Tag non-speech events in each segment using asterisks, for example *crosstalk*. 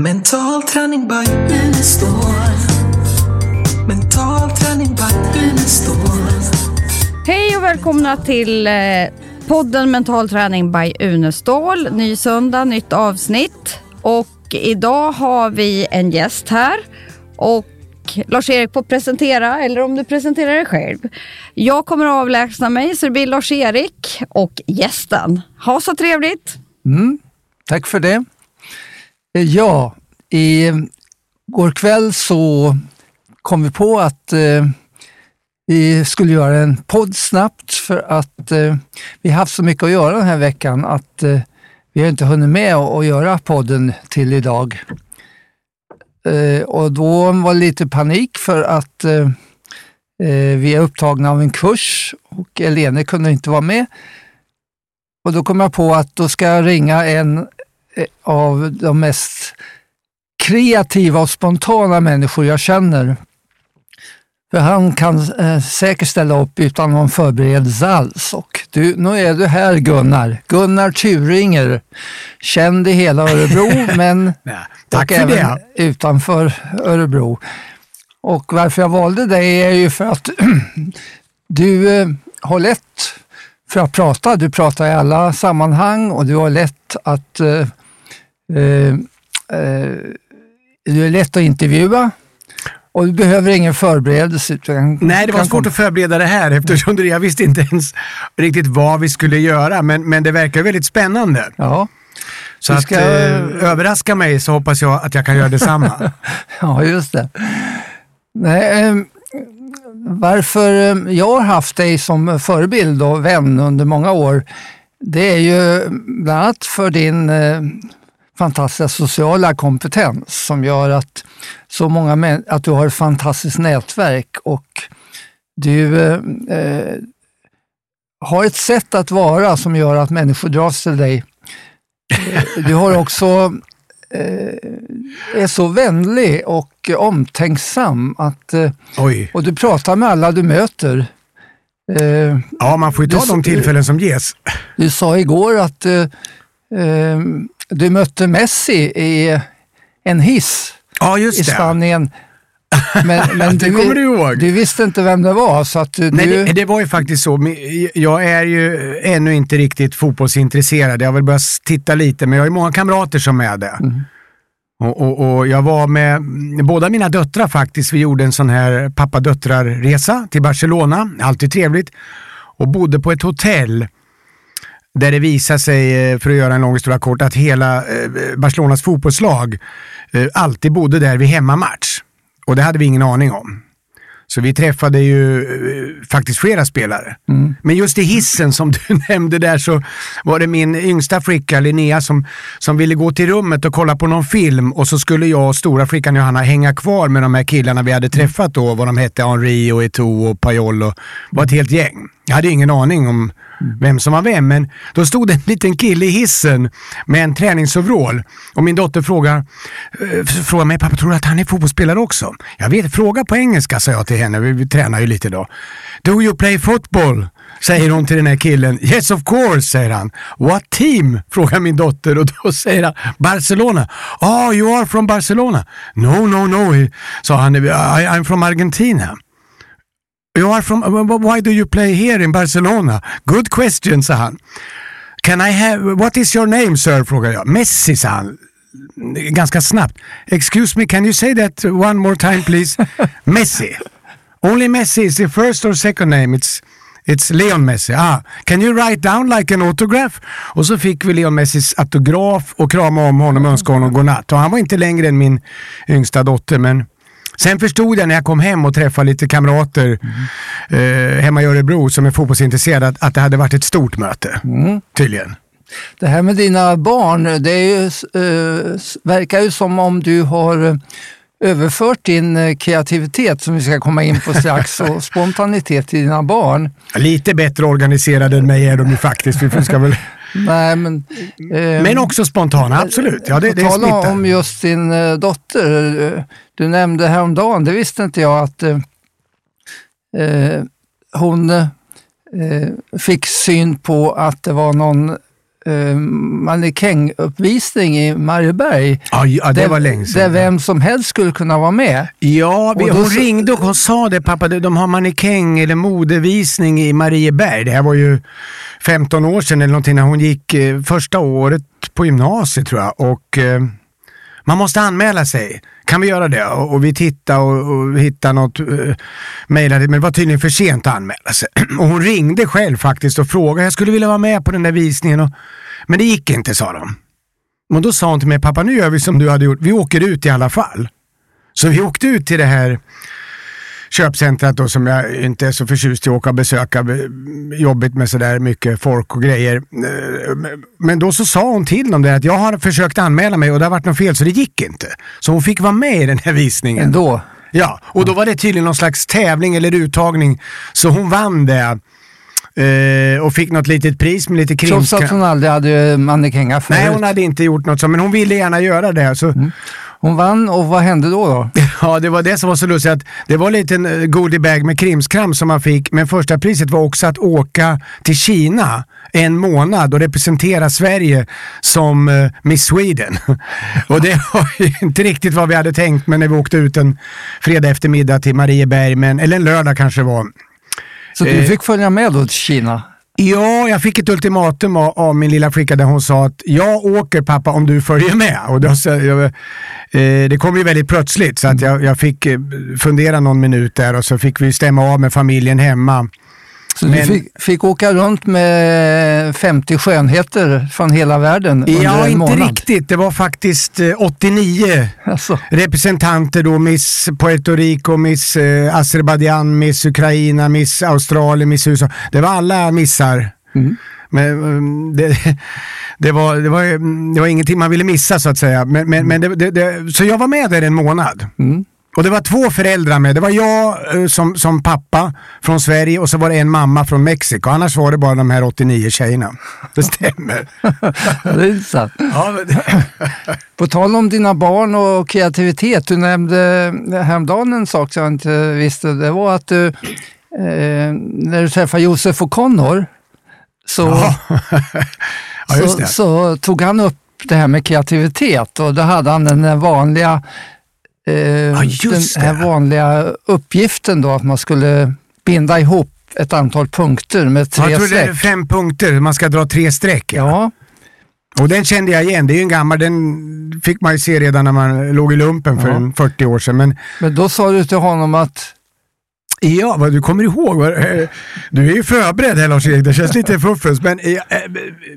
Mental träning by Unestål. Mental träning by Unestål. Hej och välkomna till eh, podden Mental träning by Unestål. Ny söndag, nytt avsnitt. Och idag har vi en gäst här. Och Lars-Erik får presentera, eller om du presenterar dig själv. Jag kommer att avlägsna mig, så det blir Lars-Erik och gästen. Ha så trevligt! Mm, tack för det. Eh, ja, i eh, går kväll så kom vi på att eh, vi skulle göra en podd snabbt för att eh, vi har haft så mycket att göra den här veckan att eh, vi har inte hunnit med att, göra podden till idag. Eh, och då var det lite panik för att eh, eh, vi är upptagna av en kurs och Elene kunde inte vara med. Och då kom jag på att då ska jag ringa en av de mest kreativa och spontana människor jag känner. För han kan eh, säkert ställa upp utan någon förberedelse alls. Och du, nu är du här Gunnar. Gunnar Turinger. Känd i hela Örebro *laughs* men tack för även det. utanför Örebro. Och varför jag valde dig är ju för att *clears throat* du eh, har lätt för att prata. Du pratar i alla sammanhang och du har lätt att eh, eh, eh, du är lätt att intervjua och du behöver ingen förberedelse. Nej, det var svårt att förbereda det här eftersom det- jag visste inte ens riktigt vad vi skulle göra. Men, men det verkar väldigt spännande. Ja, Så Vi att ska- eh, överraska mig så hoppas jag att jag kan göra detsamma. *laughs* ja, just det. Nej, eh, varför eh, jag har haft dig som förebild och vän under många år, det är ju bland annat för din eh, fantastiska sociala kompetens som gör att, så många att du har ett fantastiskt nätverk och du eh, har ett sätt att vara som gör att människor dras till dig. Eh, Du har också eh, är så vänlig och omtänksam att, eh, Oj. och du pratar med alla du möter. Ja, man får ju ta de tillfällen som ges. Du sa igår att eh, du mötte Messi i en hiss Ja, i. Spanien. Men, *laughs* men Det kommer du ihåg. Du visste inte vem det var. Så att du, Nej, du, det, det var ju faktiskt så. Jag är ju ännu inte riktigt fotbollsintresserad. Jag har väl börjat titta lite, men jag har ju många kamrater som är det. Mm. Och, och, och jag var med båda mina döttrar faktiskt. Vi gjorde en sån här pappa-döttrar-resa till Barcelona. Alltid trevligt. Och bodde på ett hotell där det visar sig, eh, för att göra en lång historia kort, att hela eh, Barcelonas fotbollslag eh, alltid bodde där vid hemmamatch. Och det hade vi ingen aning om. Så vi träffade ju eh, faktiskt flera spelare. Men just i hissen som *laughs* du nämnde där så var det min yngsta flicka Linnea som, som ville gå till rummet och kolla på någon film och så skulle jag och stora flickan Johanna hänga kvar med de här killarna vi hade träffat då, vad de hette, Henri och Eto'o och Pajol och var ett helt gäng. Jag hade ingen aning om vem som var vem, men då stod det en liten kille i hissen med en träningsoverall och min dotter frågar, eh, frågar mig, pappa tror du att han är fotbollsspelare också? Jag vet, fråga på engelska sa jag till henne, vi, vi tränar ju lite då. Do you play football? Säger hon till den här killen. Yes of course, säger han. What team? Frågar min dotter och då säger han Barcelona. Oh, you are from Barcelona? No, no, no, sa han. I, I'm from Argentina. You are from, why do you play here in Barcelona? Good question, sa han. Can I have, what is your name sir? frågar jag. Messi, sa han. Ganska snabbt. Excuse me, can you say that one more time please? *laughs* Messi. Only Messi is the first or second name. It's, it's Leon Messi. Ah, can you write down like an autograph? Och så fick vi Leon Messis autograf och krama om honom och önska honom godnatt. Och han var inte längre än min yngsta dotter, men Sen förstod jag när jag kom hem och träffade lite kamrater eh, hemma i Örebro som är fotbollsintresserade att, att det hade varit ett stort möte. Tydligen. Det här med dina barn, det är ju, eh, verkar ju som om du har överfört din eh, kreativitet, som vi ska komma in på strax, och *laughs* spontanitet till dina barn. Lite bättre organiserade än mig är de ju faktiskt. Vi ska väl... *laughs* Nej, men, eh, Men också spontana, absolut. Ja, det, det tala om just din eh, dotter. eh, Du nämnde häromdagen, det visste inte jag, att eh, eh, hon eh, fick syn på att det var någon eh, mannekänguppvisning i Marieberg. Ja, ja det där, var länge Där sedan. vem som helst skulle kunna vara med. Ja, vi, Och då hon så- ringde och hon sa det, pappa, de de har mannekäng eller modevisning i Marieberg. Det här var ju 15 år sedan eller någonting när hon gick eh, första året på gymnasiet tror jag. Och eh, man måste anmäla sig. Kan vi göra det? Och, och vi tittade och, och hittade något, eh, uh, mejlade, men det var tydligen för sent att anmäla sig. *clears throat* Och hon ringde själv faktiskt och frågade, jag skulle vilja vara med på den där visningen. Och, men det gick inte, sa de. Men då sa hon till mig, pappa nu gör vi som du hade gjort, vi åker ut i alla fall. Så vi åkte ut till det här köpcentret då som jag inte är så förtjust i att åka och besöka. Jobbigt med sådär mycket folk och grejer. Eh, Men då så sa hon till dem där att jag har försökt anmäla mig och det har varit något fel så det gick inte. Så hon fick vara med i den här visningen. Ändå. Ja, och då var det tydligen någon slags tävling eller uttagning. Så hon vann det. Eh, Och fick något litet pris med lite Trots krimskram. att hon aldrig hade mannekänga förut. Nej, hon hade inte gjort något så, men hon ville gärna göra det. Så, Hon vann och vad hände då? då? *laughs* Ja, det var det som var så lustigt. Att det var en liten eh, goodiebag med krimskram som man fick, men första priset var också att åka till Kina en månad och representera Sverige som eh, Miss Sweden. *laughs* och det *laughs* var inte riktigt vad vi hade tänkt, men när vi åkte ut en fredag eftermiddag till Marieberg, men, eller en lördag kanske det var. Så du Eh. fick följa med då till Kina? Ja, jag fick ett ultimatum av, min lilla flicka där hon sa att jag åker pappa om du följer med. Och då, så, jag, eh, det kom ju väldigt plötsligt så att jag, jag fick eh, fundera någon minut där och så fick vi stämma av med familjen hemma. Så Men- du fick, fick åka runt med 50 skönheter från hela världen under Ja, en inte månad? riktigt. Det var faktiskt eh, 89 Alltså, representanter då. Miss Puerto Rico, Miss eh, Azerbaijan, Miss Ukraina, Miss Australien, Miss USA. Det var alla missar. Mm. Men um, det, det, var, det, var, mm, det var ingenting man ville missa så att säga. Men, men, men det, det, så jag var med där en månad. Mm. Och det var två föräldrar med. Det var jag eh, som, som pappa från Sverige och så var det en mamma från Mexiko. Annars var det bara de här 89 tjejerna. Det stämmer. det är intressant. *laughs* ja, det, På tal om dina barn och kreativitet, du nämnde häromdagen en sak som jag inte visste. Det var att du, eh, när du träffade Josef och Connor, så, ja, *laughs* just så, så tog han upp det här med kreativitet och då hade han den vanliga, eh, just den här det. vanliga uppgiften då att man skulle binda ihop ett antal punkter med tre Jag tror det är streck. fem punkter, man ska dra tre streck. Ja, Och den kände jag igen, det är ju en gammal, den fick man ju se redan när man låg i lumpen för Ja. en 40 år sedan. Men men då sa du till honom att ja, vad du kommer ihåg, eh, du är ju förberedd här Lars-Erik, det känns lite fuffens. Men eh, eh,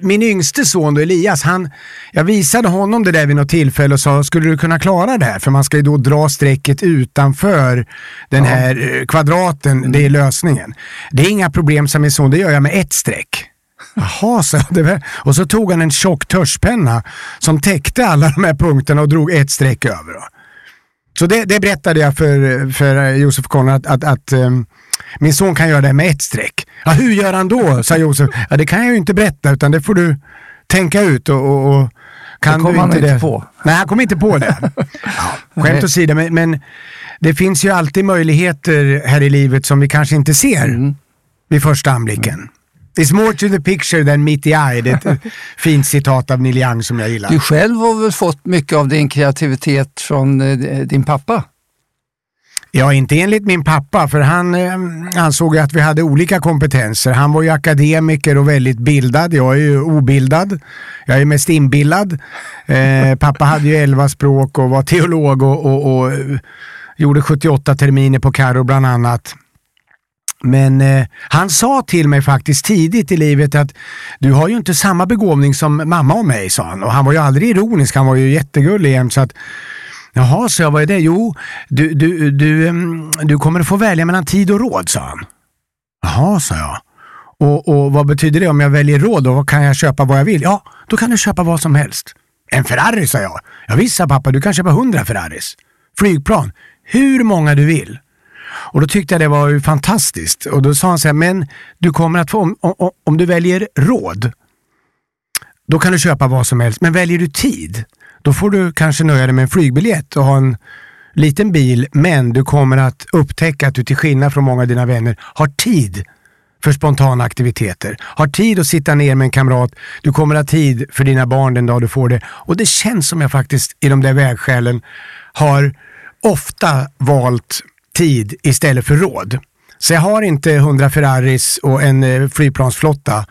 min yngste son Elias, han, jag visade honom det där vid något tillfälle och sa, skulle du kunna klara det här? För man ska ju då dra strecket utanför den här eh, kvadraten, det är lösningen. Det är inga problem, sa min son, det gör jag med ett streck. Jaha, så det och så tog han en tjock tuschpenna som täckte alla de här punkterna och drog ett streck över. Då. Så det, det berättade jag för, för Josef Conrad att, att, att ehm, min son kan göra det med ett streck. Ja, hur gör han då? sa Josef. Ja, det kan jag ju inte berätta utan det får du tänka ut och, och, och kan Det kom du han inte inte det? på. Nej, han kom inte på det. *laughs* ja, skämt åsido, men, men det finns ju alltid möjligheter här i livet som vi kanske inte ser Mm. vid första anblicken. It's more to the picture than meet the eye. Det är ett *laughs* fint citat av Neil Young som jag gillar. Du själv har väl fått mycket av din kreativitet från eh, din pappa? Ja, inte enligt min pappa, för han eh, ansåg att vi hade olika kompetenser. Han var ju akademiker och väldigt bildad. Jag är ju obildad. Jag är mest inbillad. Eh, pappa hade ju elva språk och var teolog och, och, och eh, gjorde 78 terminer på Karo bland annat. Men eh, han sa till mig faktiskt tidigt i livet att du har ju inte samma begåvning som mamma och mig, sa han. Och han var ju aldrig ironisk, han var ju jättegullig jämt. Så att, Jaha, så jag, vad är det? Jo, du, du, du, mm, du kommer att få välja mellan tid och råd, sa han. Jaha, sa jag. Och, och vad betyder det om jag väljer råd? Då kan jag köpa vad jag vill? Ja, då kan du köpa vad som helst. En Ferrari, sa jag. Ja, visst, sa pappa, du kan köpa hundra Ferraris. Flygplan, hur många du vill. Och då tyckte jag det var ju fantastiskt. Och då sa han så här, men du kommer att få, om, om, om du väljer råd, då kan du köpa vad som helst. Men väljer du tid, då får du kanske nöja dig med en flygbiljett och ha en liten bil, men du kommer att upptäcka att du till skillnad från många av dina vänner har tid för spontana aktiviteter. Har tid att sitta ner med en kamrat. Du kommer ha tid för dina barn den dag du får det. Och det känns som jag faktiskt i de där vägskälen har ofta valt tid istället för råd. Så jag har inte 100 Ferraris och en eh, flygplansflotta.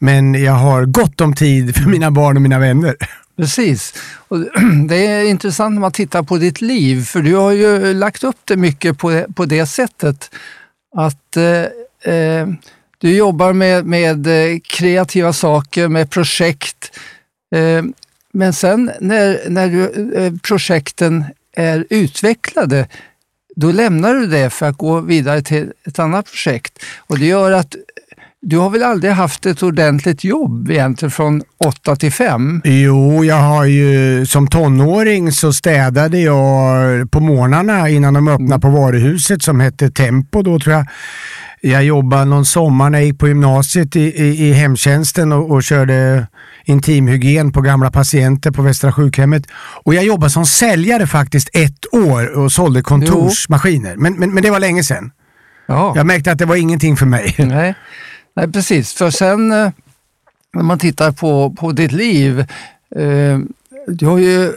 Men jag har gott om tid för mina barn och mina vänner. Precis. Och *clears throat* det är intressant när man tittar på ditt liv, för du har ju lagt upp det mycket på, på det sättet att eh, eh du jobbar med, med eh, kreativa saker, med projekt. Eh, men sen när, när du, eh, projekten är utvecklade, då lämnar du det för att gå vidare till ett annat projekt. Och det gör att du har väl aldrig haft ett ordentligt jobb egentligen från 8 till 5? Jo, jag har ju som tonåring så städade jag på morgnarna innan de öppnade på varuhuset som hette Tempo då tror jag. Jag jobbade någon sommar när jag gick på gymnasiet i, i, i hemtjänsten och, och körde intimhygien på gamla patienter på Västra sjukhemmet. Och jag jobbade som säljare faktiskt ett år och sålde kontorsmaskiner. Men, men, men det var länge sedan. Ja. Jag märkte att det var ingenting för mig. Nej. Nej, precis. För sen eh, när man tittar på, på ditt liv, eh, du, ju, eh,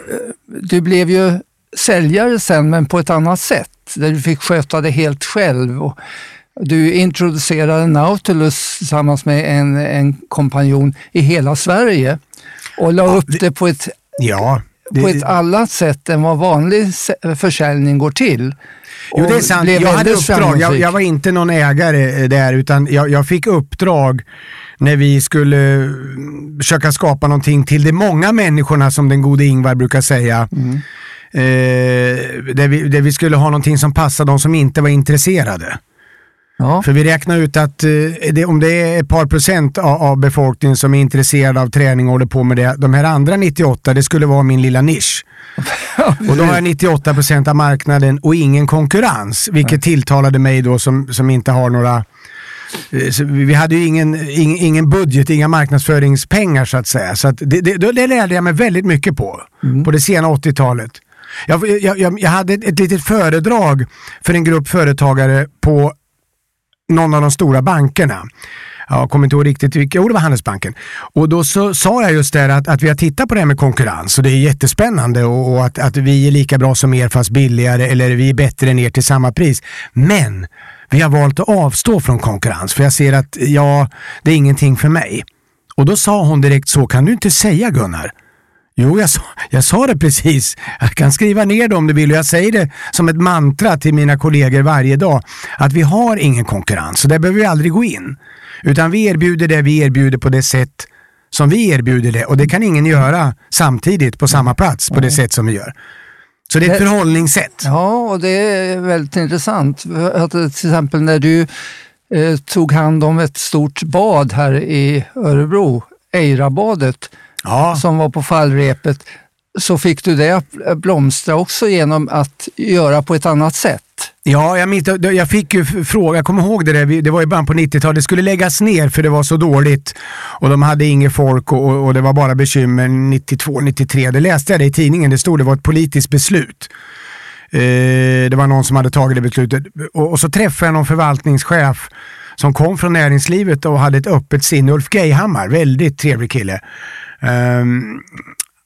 du blev ju säljare sen men på ett annat sätt, där du fick sköta det helt själv. Och du introducerade Nautilus tillsammans med en, en kompanjon i hela Sverige och la upp det på ett, Ja. Det, på ett annat sätt än vad vanlig försäljning går till. Jo det är sant. Jag hade uppdrag. Jag, jag var inte någon ägare eh, där utan jag, jag fick uppdrag när vi skulle mm, försöka skapa någonting till de många människorna som den gode Ingvar brukar säga. Mm. Eh, där, vi, där vi skulle ha någonting som passade de som inte var intresserade. Ja. För vi räknar ut att eh, det, om det är ett par procent av, av befolkningen som är intresserade av träning och håller på med det, de här andra 98, det skulle vara min lilla nisch. *laughs* Och då har jag 98 procent av marknaden och ingen konkurrens, vilket tilltalade mig då som, som inte har några eh, så vi hade ju ingen, ingen, ingen budget, inga marknadsföringspengar så att säga. Så att det, det, det lärde jag mig väldigt mycket på, på det sena 80-talet. Jag, jag, jag, jag hade ett, ett litet föredrag för en grupp företagare på någon av de stora bankerna. Jag kommer inte ihåg riktigt vilka, jo det var Handelsbanken. Och då så sa jag just det att, att vi har tittat på det här med konkurrens och det är jättespännande och, och att, att vi är lika bra som er fast billigare eller vi är bättre än er till samma pris. Men vi har valt att avstå från konkurrens för jag ser att ja, det är ingenting för mig. Och då sa hon direkt så kan du inte säga Gunnar. Jo, jag sa, jag sa det precis. Jag kan skriva ner det om du vill jag säger det som ett mantra till mina kollegor varje dag. Att vi har ingen konkurrens, så där behöver vi aldrig gå in. Utan vi erbjuder det vi erbjuder på det sätt som vi erbjuder det och det kan ingen göra samtidigt på samma plats på det sätt som vi gör. Så det är ett förhållningssätt. Ja, och det är väldigt intressant. Att till exempel när du eh, tog hand om ett stort bad här i Örebro, Eirabadet, Ja, som var på fallrepet, så fick du det att blomstra också genom att göra på ett annat sätt. ja jag, minns, jag fick ju fråga, jag kommer ihåg det där, det var i början på 90-talet, det skulle läggas ner för det var så dåligt och de hade inget folk och, och, och det var bara bekymmer 92, 93. Det läste jag det i tidningen, det stod det var ett politiskt beslut. Eh, det var någon som hade tagit det beslutet och, och så träffade jag någon förvaltningschef som kom från näringslivet och hade ett öppet sinne. Ulf Geihammar, väldigt trevlig kille. Um,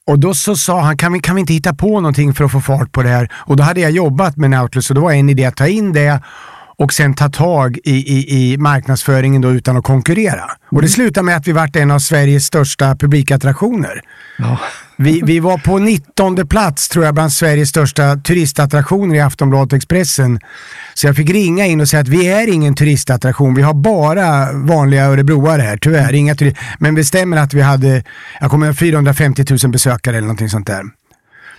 och då så sa han, kan vi, kan vi inte hitta på någonting för att få fart på det här? Och då hade jag jobbat med Nautilus och då var en idé att ta in det och sen ta tag i, i, i marknadsföringen då utan att konkurrera. Och det slutade med att vi vart en av Sveriges största publikattraktioner. Ja. Vi, vi var på 19 plats tror jag bland Sveriges största turistattraktioner i Aftonbladet Expressen. Så jag fick ringa in och säga att vi är ingen turistattraktion. Vi har bara vanliga örebroare här, tyvärr. Inga Men det stämmer att vi hade, jag kommer ihåg 450 000 besökare eller någonting sånt där.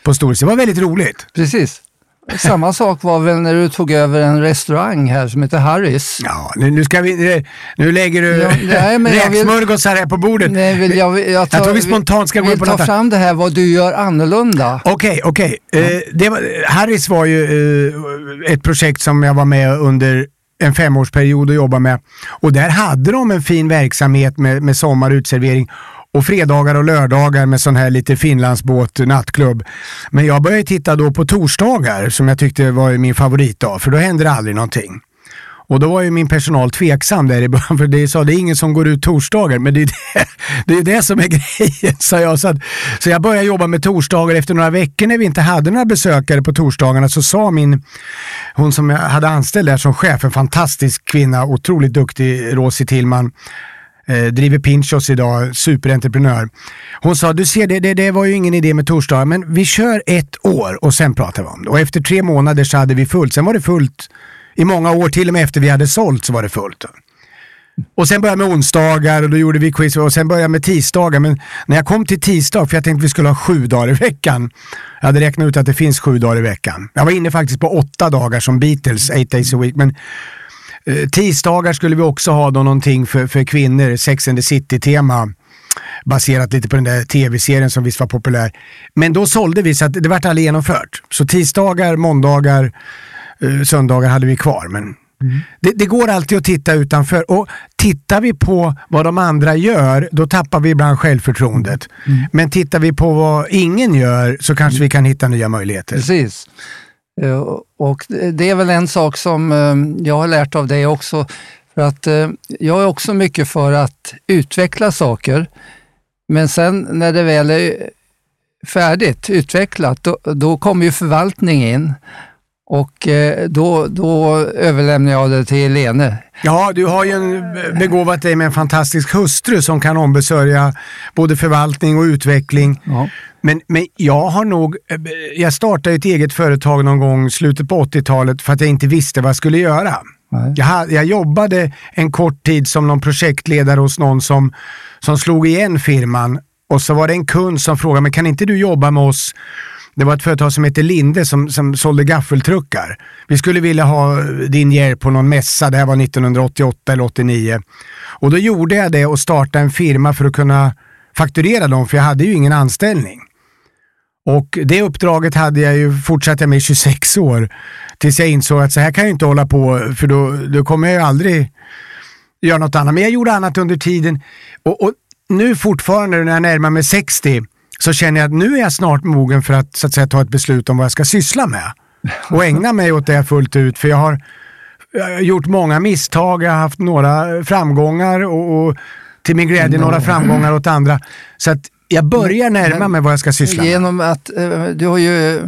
På Storis. Det var väldigt roligt. Precis. Samma sak var väl när du tog över en restaurang här som heter Harris. Ja, nu, nu ska vi, eh, nu lägger du Ja, nej, men jag vill- räksmörgåsar här på bordet. Nej, vill jag, jag, tar, Jag tror vi spontant ska gå in på ta något annat. fram det här vad du gör annorlunda. Okej, okej. Eh, det var- Harris var ju eh, ett projekt som jag var med under en femårsperiod och jobbade med. Och där hade de en fin verksamhet med, med sommar och fredagar och lördagar med sån här lite Finlandsbåt nattklubb. Men jag började titta då på torsdagar som jag tyckte var min favoritdag för då hände det aldrig någonting. Och då var ju min personal tveksam där i början, för det sa det är ingen som går ut torsdagar, men det är det, *laughs* det, är det som är *laughs* grejen, sa jag. Så, att, så jag började jobba med torsdagar efter några veckor när vi inte hade några besökare på torsdagarna så sa min, hon som jag hade anställd där som chef, en fantastisk kvinna, otroligt duktig, Rosie Tillman, eh, driver Pinchos idag, superentreprenör. Hon sa, du ser det, det, det var ju ingen idé med torsdagar, men vi kör ett år och sen pratar vi om det. Och efter tre månader så hade vi fullt, sen var det fullt i många år, till och med efter vi hade sålt så var det fullt. Och sen började jag med onsdagar och då gjorde vi quiz och sen började jag med tisdagar. Men när jag kom till tisdag, för jag tänkte att vi skulle ha sju dagar i veckan. Jag hade räknat ut att det finns sju dagar i veckan. Jag var inne faktiskt på åtta dagar som Beatles, eight days a week. Men tisdagar skulle vi också ha då någonting för, för kvinnor, Sex and the City-tema. Baserat lite på den där tv-serien som visst var populär. Men då sålde vi så att det vart aldrig genomfört. Så tisdagar, måndagar, eh, söndagar hade vi kvar. Men det, det går alltid att titta utanför och tittar vi på vad de andra gör, då tappar vi ibland självförtroendet. Men tittar vi på vad ingen gör så kanske vi kan hitta nya möjligheter. Precis. Eh, Och det är väl en sak som eh, jag har lärt av dig också. För att eh, jag är också mycket för att utveckla saker. Men sen när det väl är färdigt, utvecklat, då, då kommer ju förvaltning in. Och då, då överlämnar jag det till Lene. Ja, du har ju en, begåvat dig med en fantastisk hustru som kan ombesörja både förvaltning och utveckling. Ja. Men, men jag har nog, eh, jag startade ett eget företag någon gång slutet på 80-talet för att jag inte visste vad jag skulle göra. Jag, jag jobbade en kort tid som någon projektledare hos någon som, som slog igen firman och så var det en kund som frågade, men kan inte du jobba med oss? Det var ett företag som hette Linde som, som sålde gaffeltruckar. Vi skulle vilja ha din hjälp på någon mässa, det här var 1988 eller 89. Och då gjorde jag det och startade en firma för att kunna fakturera dem, för jag hade ju ingen anställning. Och det uppdraget hade jag ju fortsatt jag med i 26 år. Tills jag insåg att så här kan jag inte hålla på, för då, då kommer jag ju aldrig göra något annat. Men jag gjorde annat under tiden. Och, och nu fortfarande när jag närmar mig 60 så känner jag att nu är jag snart mogen för att, så att säga, ta ett beslut om vad jag ska syssla med. Och ägna mig åt det fullt ut. För jag har, jag har gjort många misstag, jag har haft några framgångar och, och till min glädje några framgångar åt andra. Så att jag börjar närma mig vad jag ska syssla med. Genom att eh, du har ju eh,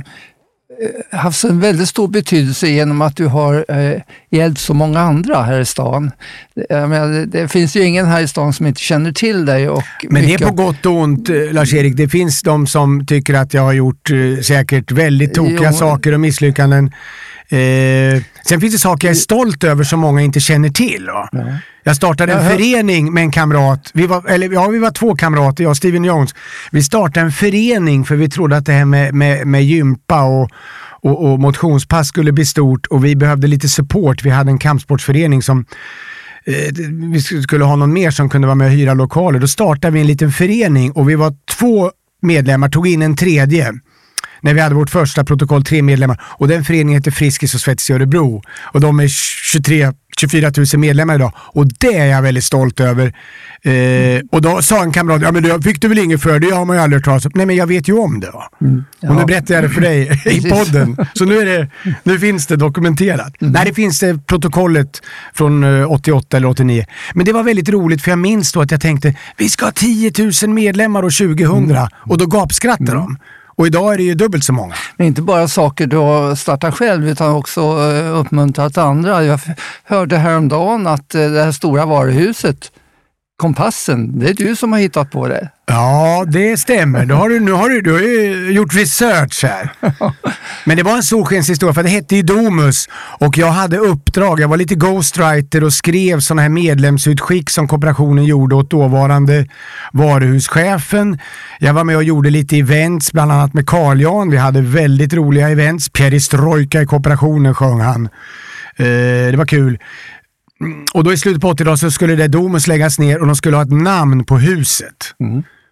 haft en väldigt stor betydelse genom att du har eh, hjälpt så många andra här i stan. Menar, det, finns ju ingen här i stan som inte känner till dig. Och Men det är på gott och ont, Lars-Erik. Det finns de som tycker att jag har gjort eh, säkert väldigt tokiga Jo. saker och misslyckanden. Eh, sen finns det saker jag är stolt över som många inte känner till. Jag startade en förening med en kamrat. Vi var, eller, ja, vi var två kamrater, jag och Steven Jones. Vi startade en förening för vi trodde att det här med, med, med gympa och, och, och motionspass skulle bli stort och vi behövde lite support. Vi hade en kampsportsförening som eh, vi skulle ha någon mer som kunde vara med och hyra lokaler. Då startade vi en liten förening och vi var två medlemmar, tog in en tredje när vi hade vårt första protokoll, tre medlemmar. Och den föreningen heter Friskis och Svettis i Örebro. Och de är 23 24 000 medlemmar idag och det är jag väldigt stolt över. Eh, och då sa en kamrat, ja men det fick du väl inget för, det har man ju aldrig hört talas om. Nej men jag vet ju om det. Va? Och nu berättar jag det för dig i podden. Så nu, är det, nu finns det dokumenterat. Nej, det finns det protokollet från eh, 88 eller 89. Men det var väldigt roligt för jag minns då att jag tänkte, vi ska ha 10 000 medlemmar år 2000. Och då gapskrattade de. Och idag är det ju dubbelt så många. Men inte bara saker du har startat själv utan också eh, uppmuntrat andra. Jag hörde häromdagen att eh, det här stora varuhuset, Kompassen, det är du som har hittat på det. Ja, det stämmer. Då har du, nu har du, du har ju gjort research här. *laughs* Men det var en solskenshistoria för det hette ju Domus och jag hade uppdrag. Jag var lite ghostwriter och skrev sådana här medlemsutskick som kooperationen gjorde åt dåvarande varuhuschefen. Jag var med och gjorde lite events, bland annat med Carl Jan. Vi hade väldigt roliga events. Perestrojka i kooperationen sjöng han. Eh, det var kul. Och då i slutet på 80-talet så skulle det Domus läggas ner och de skulle ha ett namn på huset.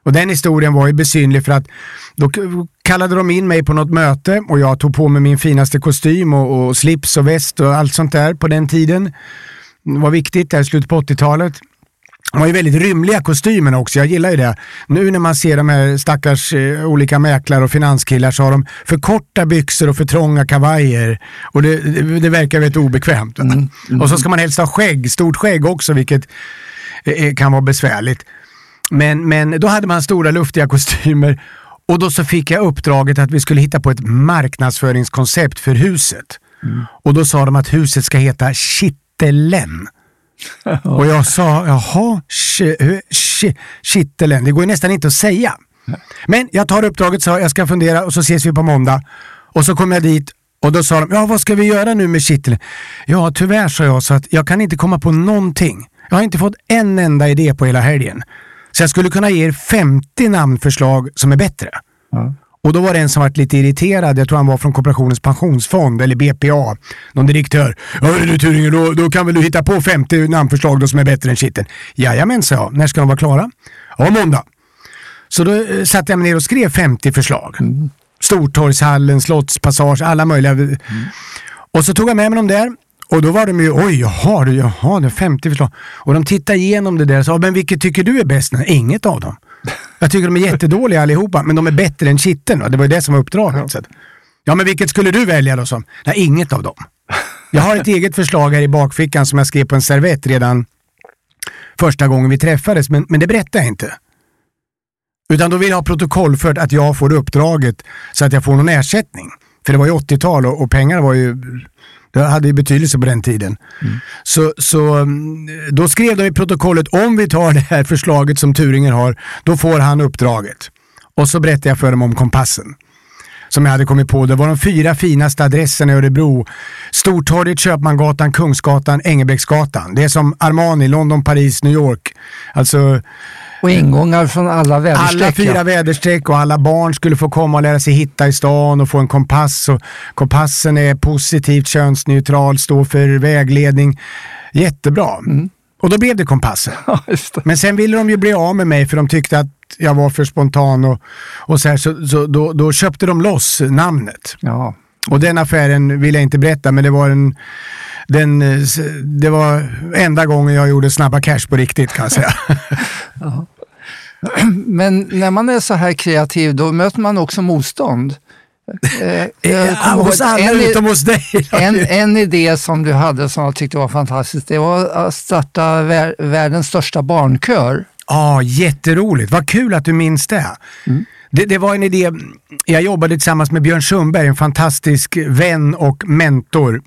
Och den historien var ju besynlig för att då kallade de in mig på något möte och jag tog på mig min finaste kostym och, och slips och väst och allt sånt där på den tiden. Det var viktigt, där i slutet på 80-talet. De har ju väldigt rymliga kostymerna också, jag gillar ju det. Nu när man ser de här stackars eh, olika mäklare och finanskillar så har de för korta byxor och för trånga kavajer. Och det, det, det verkar väldigt obekvämt. Mm, Och så ska man helst ha skägg, stort skägg också, vilket eh, kan vara besvärligt. Men, men då hade man stora luftiga kostymer och då så fick jag uppdraget att vi skulle hitta på ett marknadsföringskoncept för huset. Och då sa de att huset ska heta Kittelen. *laughs* Och jag sa, jaha, Kittelen, det går ju nästan inte att säga. Men jag tar uppdraget, sa jag ska fundera och så ses vi på måndag. Och så kom jag dit och då sa de, ja vad ska vi göra nu med Kittelen? Ja tyvärr sa jag så att jag kan inte komma på någonting. Jag har inte fått en enda idé på hela helgen. Så jag skulle kunna ge er 50 namnförslag som är bättre. Ja. Och då var det en som var lite irriterad, jag tror han var från Kooperationens pensionsfond eller BPA, någon direktör. Ja du Turingen, då, då kan väl du hitta på 50 namnförslag då som är bättre än kitteln? Jajamän, sa jag. När ska de vara klara? Ja, måndag. Så då eh, satte jag mig ner och skrev 50 förslag. Stortorgshallen, Slottspassage, alla möjliga. Och så tog jag med mig dem där. Och då var de ju, oj, jaha, jaha, det är 50 förslag. Och de tittade igenom det där och sa, men vilket tycker du är bäst? Nej, inget av dem. Jag tycker de är jättedåliga allihopa, men de är bättre än kitteln. va? Det var ju det som var uppdraget. Att, ja, men vilket skulle du välja då? Som? Nej, inget av dem. Jag har ett eget förslag här i bakfickan som jag skrev på en servett redan första gången vi träffades, men, men det berättar jag inte. Utan då vill jag ha protokollfört att jag får uppdraget så att jag får någon ersättning. För det var ju 80-tal och, och pengar var ju, det hade ju betydelse på den tiden. Så, så mm, då skrev de i protokollet, om vi tar det här förslaget som Turinger har, då får han uppdraget. Och så berättade jag för dem om kompassen. Som jag hade kommit på. Det var de fyra finaste adresserna i Örebro. Stortorget, Köpmangatan, Kungsgatan, Engelbrektsgatan. Det är som Armani, London, Paris, New York. Alltså Och ingångar från alla väderstreck. alla fyra ja. väderstreck och alla barn skulle få komma och lära sig hitta i stan och få en kompass. Och kompassen är positivt könsneutral, står för vägledning. Jättebra. Och då blev det kompassen. *laughs* Ja, det. Men sen ville de ju bli av med mig för de tyckte att jag var för spontan och, och så här, så, så då, då köpte de loss namnet. Ja. Och den affären vill jag inte berätta, men det var en den, eh, det var enda gången jag gjorde snabba cash på riktigt kan jag säga. *laughs* *clears throat* Men när man är så här kreativ, då möter man också motstånd. Eh, hos alla en, utom hos dig. *laughs* en, en idé som du hade som jag tyckte var fantastisk, det var att starta vär, världens största barnkör. Ja, jätteroligt. Vad kul att du minns det. det. Det var en idé, jag jobbade tillsammans med Björn Sundberg, en fantastisk vän och mentor.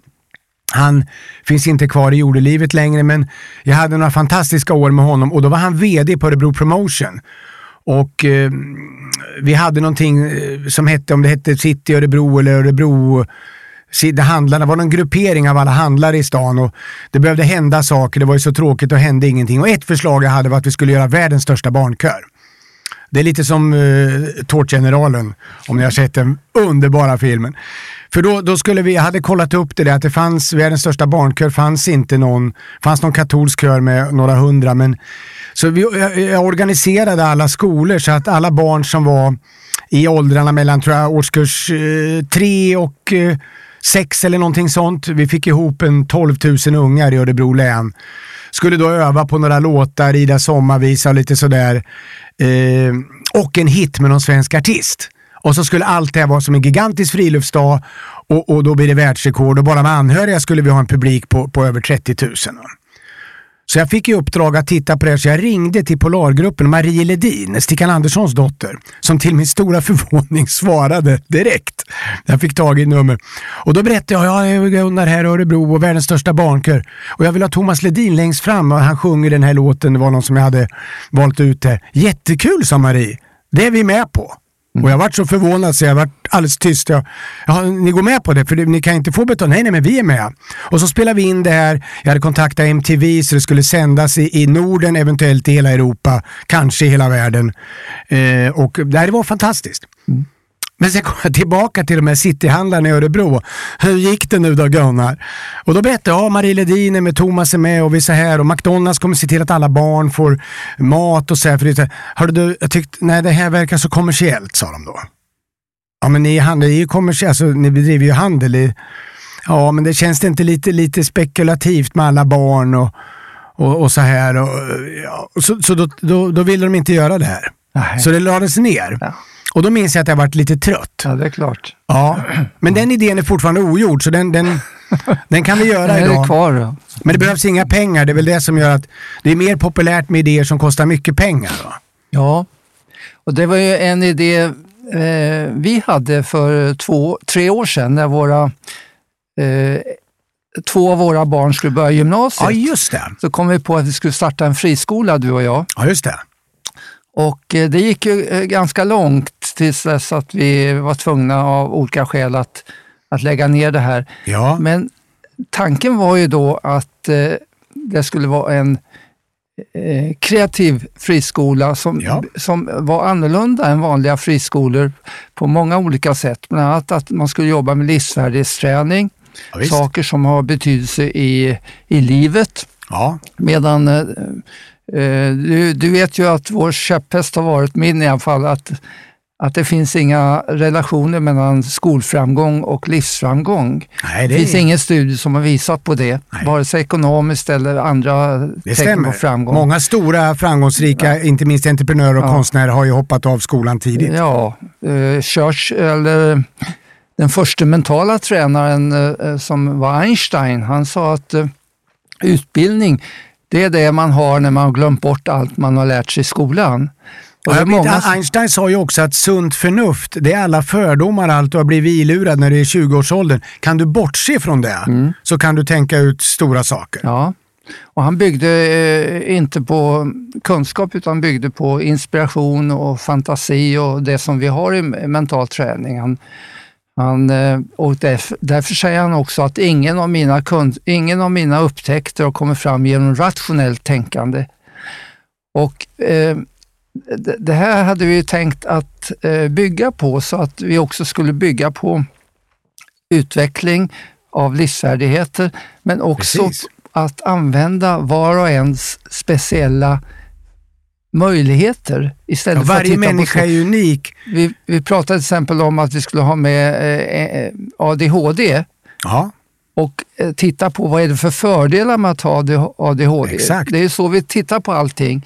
Han finns inte kvar i jordelivet längre men jag hade några fantastiska år med honom och då var han VD på Örebro Promotion. Och eh, vi hade någonting eh, som hette, om det hette City Örebro eller Örebro det handlarna var någon gruppering av alla handlare i stan och det behövde hända saker. Det var ju så tråkigt och hände ingenting. Och ett förslag jag hade var att vi skulle göra världens största barnkör. Det är lite som uh, Tårtgeneralen, om ni har sett den underbara filmen. För då, då skulle vi, jag hade kollat upp det där att det fanns, världens största barnkör fanns inte någon, fanns någon katolsk kör med några hundra men så vi, jag, jag organiserade alla skolor så att alla barn som var i åldrarna mellan tror jag, årskurs uh, tre och uh, sex eller någonting sånt. Vi fick ihop en 12 000 ungar i Örebro län. Skulle då öva på några låtar, rida sommarvisa och lite sådär. Eh, och en hit med någon svensk artist. Och så skulle allt det här vara som en gigantisk friluftsdag och, och då blir det världsrekord och bara med anhöriga skulle vi ha en publik på, på över 30 000. Så jag fick i uppdrag att titta på det här, så jag ringde till Polargruppen, Marie Ledin, Stickan Anderssons dotter, som till min stora *laughs* förvåning svarade direkt. Jag fick tag i nummer. Och då berättade jag, ja, jag är Gunnar här i Örebro och världens största barnkör. Och jag vill ha Thomas Ledin längst fram och han sjunger den här låten, det var någon som jag hade valt ut där. Jättekul, sa Marie. Det är vi med på. Och jag varit så förvånad så jag varit alldeles tyst. Jag, ja, ni går med på det? För det, ni kan inte få betalt. Nej, nej, men vi är med. Och så spelar vi in det här. Jag hade kontaktat MTV så det skulle sändas i, i Norden, eventuellt i hela Europa, kanske i hela världen. Eh, och det här var fantastiskt. Men sen kom jag tillbaka till de här cityhandlarna i Örebro. Hur gick det nu då Gunnar? Och då berättade jag, ja, Marie Ledin är med, Thomas är med och vi är så här och McDonalds kommer se till att alla barn får mat och så här. För det, hörde du, jag tyckte, nej det här verkar så kommersiellt sa de då. Ja men ni, handlar, är ju kommersiellt, alltså, ni bedriver ju handel i, ja men det känns det inte lite, lite spekulativt med alla barn och och, och så här. Och, ja, och så så då, då, då ville de inte göra det här. Nej. Så det lades ner. Ja. Och då minns jag att jag varit lite trött. Ja, det är klart. Ja, men den idén är fortfarande ogjord så den, den, *laughs* den kan vi göra Den är idag. kvar då. Men det behövs inga pengar. Det är väl det som gör att det är mer populärt med idéer som kostar mycket pengar. Då. Ja, och det var ju en idé eh, vi hade för två, tre år sedan när våra, eh, två av våra barn skulle börja gymnasiet. Ja, just det. Så kom vi på att vi skulle starta en friskola, du och jag. Ja, just det. Och eh, det gick ju eh, ganska långt tills dess att vi var tvungna av olika skäl att, att lägga ner det här. Ja, Men tanken var ju då att eh, det skulle vara en eh, kreativ friskola som, Ja. som var annorlunda än vanliga friskolor på många olika sätt. Bland annat att man skulle jobba med livsfärdighetsträning, ja, saker som har betydelse i, i livet. ja. Medan eh, eh, du, du vet ju att vår käpphäst har varit, min i alla fall, att, att det finns inga relationer mellan skolframgång och livsframgång. Nej, Det det, finns ingen studie som har visat på det, Nej. vare sig ekonomiskt eller andra det tecken stämmer. på framgång. Många stora framgångsrika, inte minst entreprenörer och Ja. konstnärer har ju hoppat av skolan tidigt. Ja, eh, Church, eller den första mentala tränaren eh, som var Einstein, han sa att eh, utbildning, det är det man har när man har glömt bort allt man har lärt sig i skolan. Och jag många Einstein sa ju också att sunt förnuft, det är alla fördomar, allt du har blivit ilurad när du är i 20-årsåldern. Kan du bortse från det så kan du tänka ut stora saker. Mm. Ja, och han byggde eh, inte på kunskap utan byggde på inspiration och fantasi och det som vi har i mental träning. Han, han, eh, och därför, därför säger han också att ingen av, mina kun, ingen av mina upptäckter har kommit fram genom rationellt tänkande. Och eh, det, här hade vi tänkt att eh, bygga på så att vi också skulle bygga på utveckling av livsfärdigheter men också Precis. att använda var och ens speciella möjligheter Ja, istället för att varje titta människa på är unik. vi, vi pratade till exempel om att vi skulle ha med eh, eh, ADHD Ja, och titta på vad är det för fördelar med att ha AD- ADHD. Exakt. Det är så vi tittar på allting.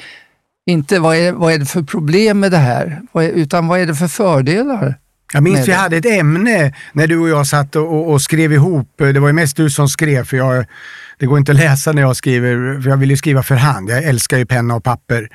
Inte vad är, vad är det för problem med det här, utan vad är det för fördelar? Jag minns vi hade ett ämne när du och jag satt och, och, skrev ihop. Det var ju mest du som skrev för jag, det går inte att läsa när jag skriver, för jag vill ju skriva för hand. Jag älskar ju penna och papper.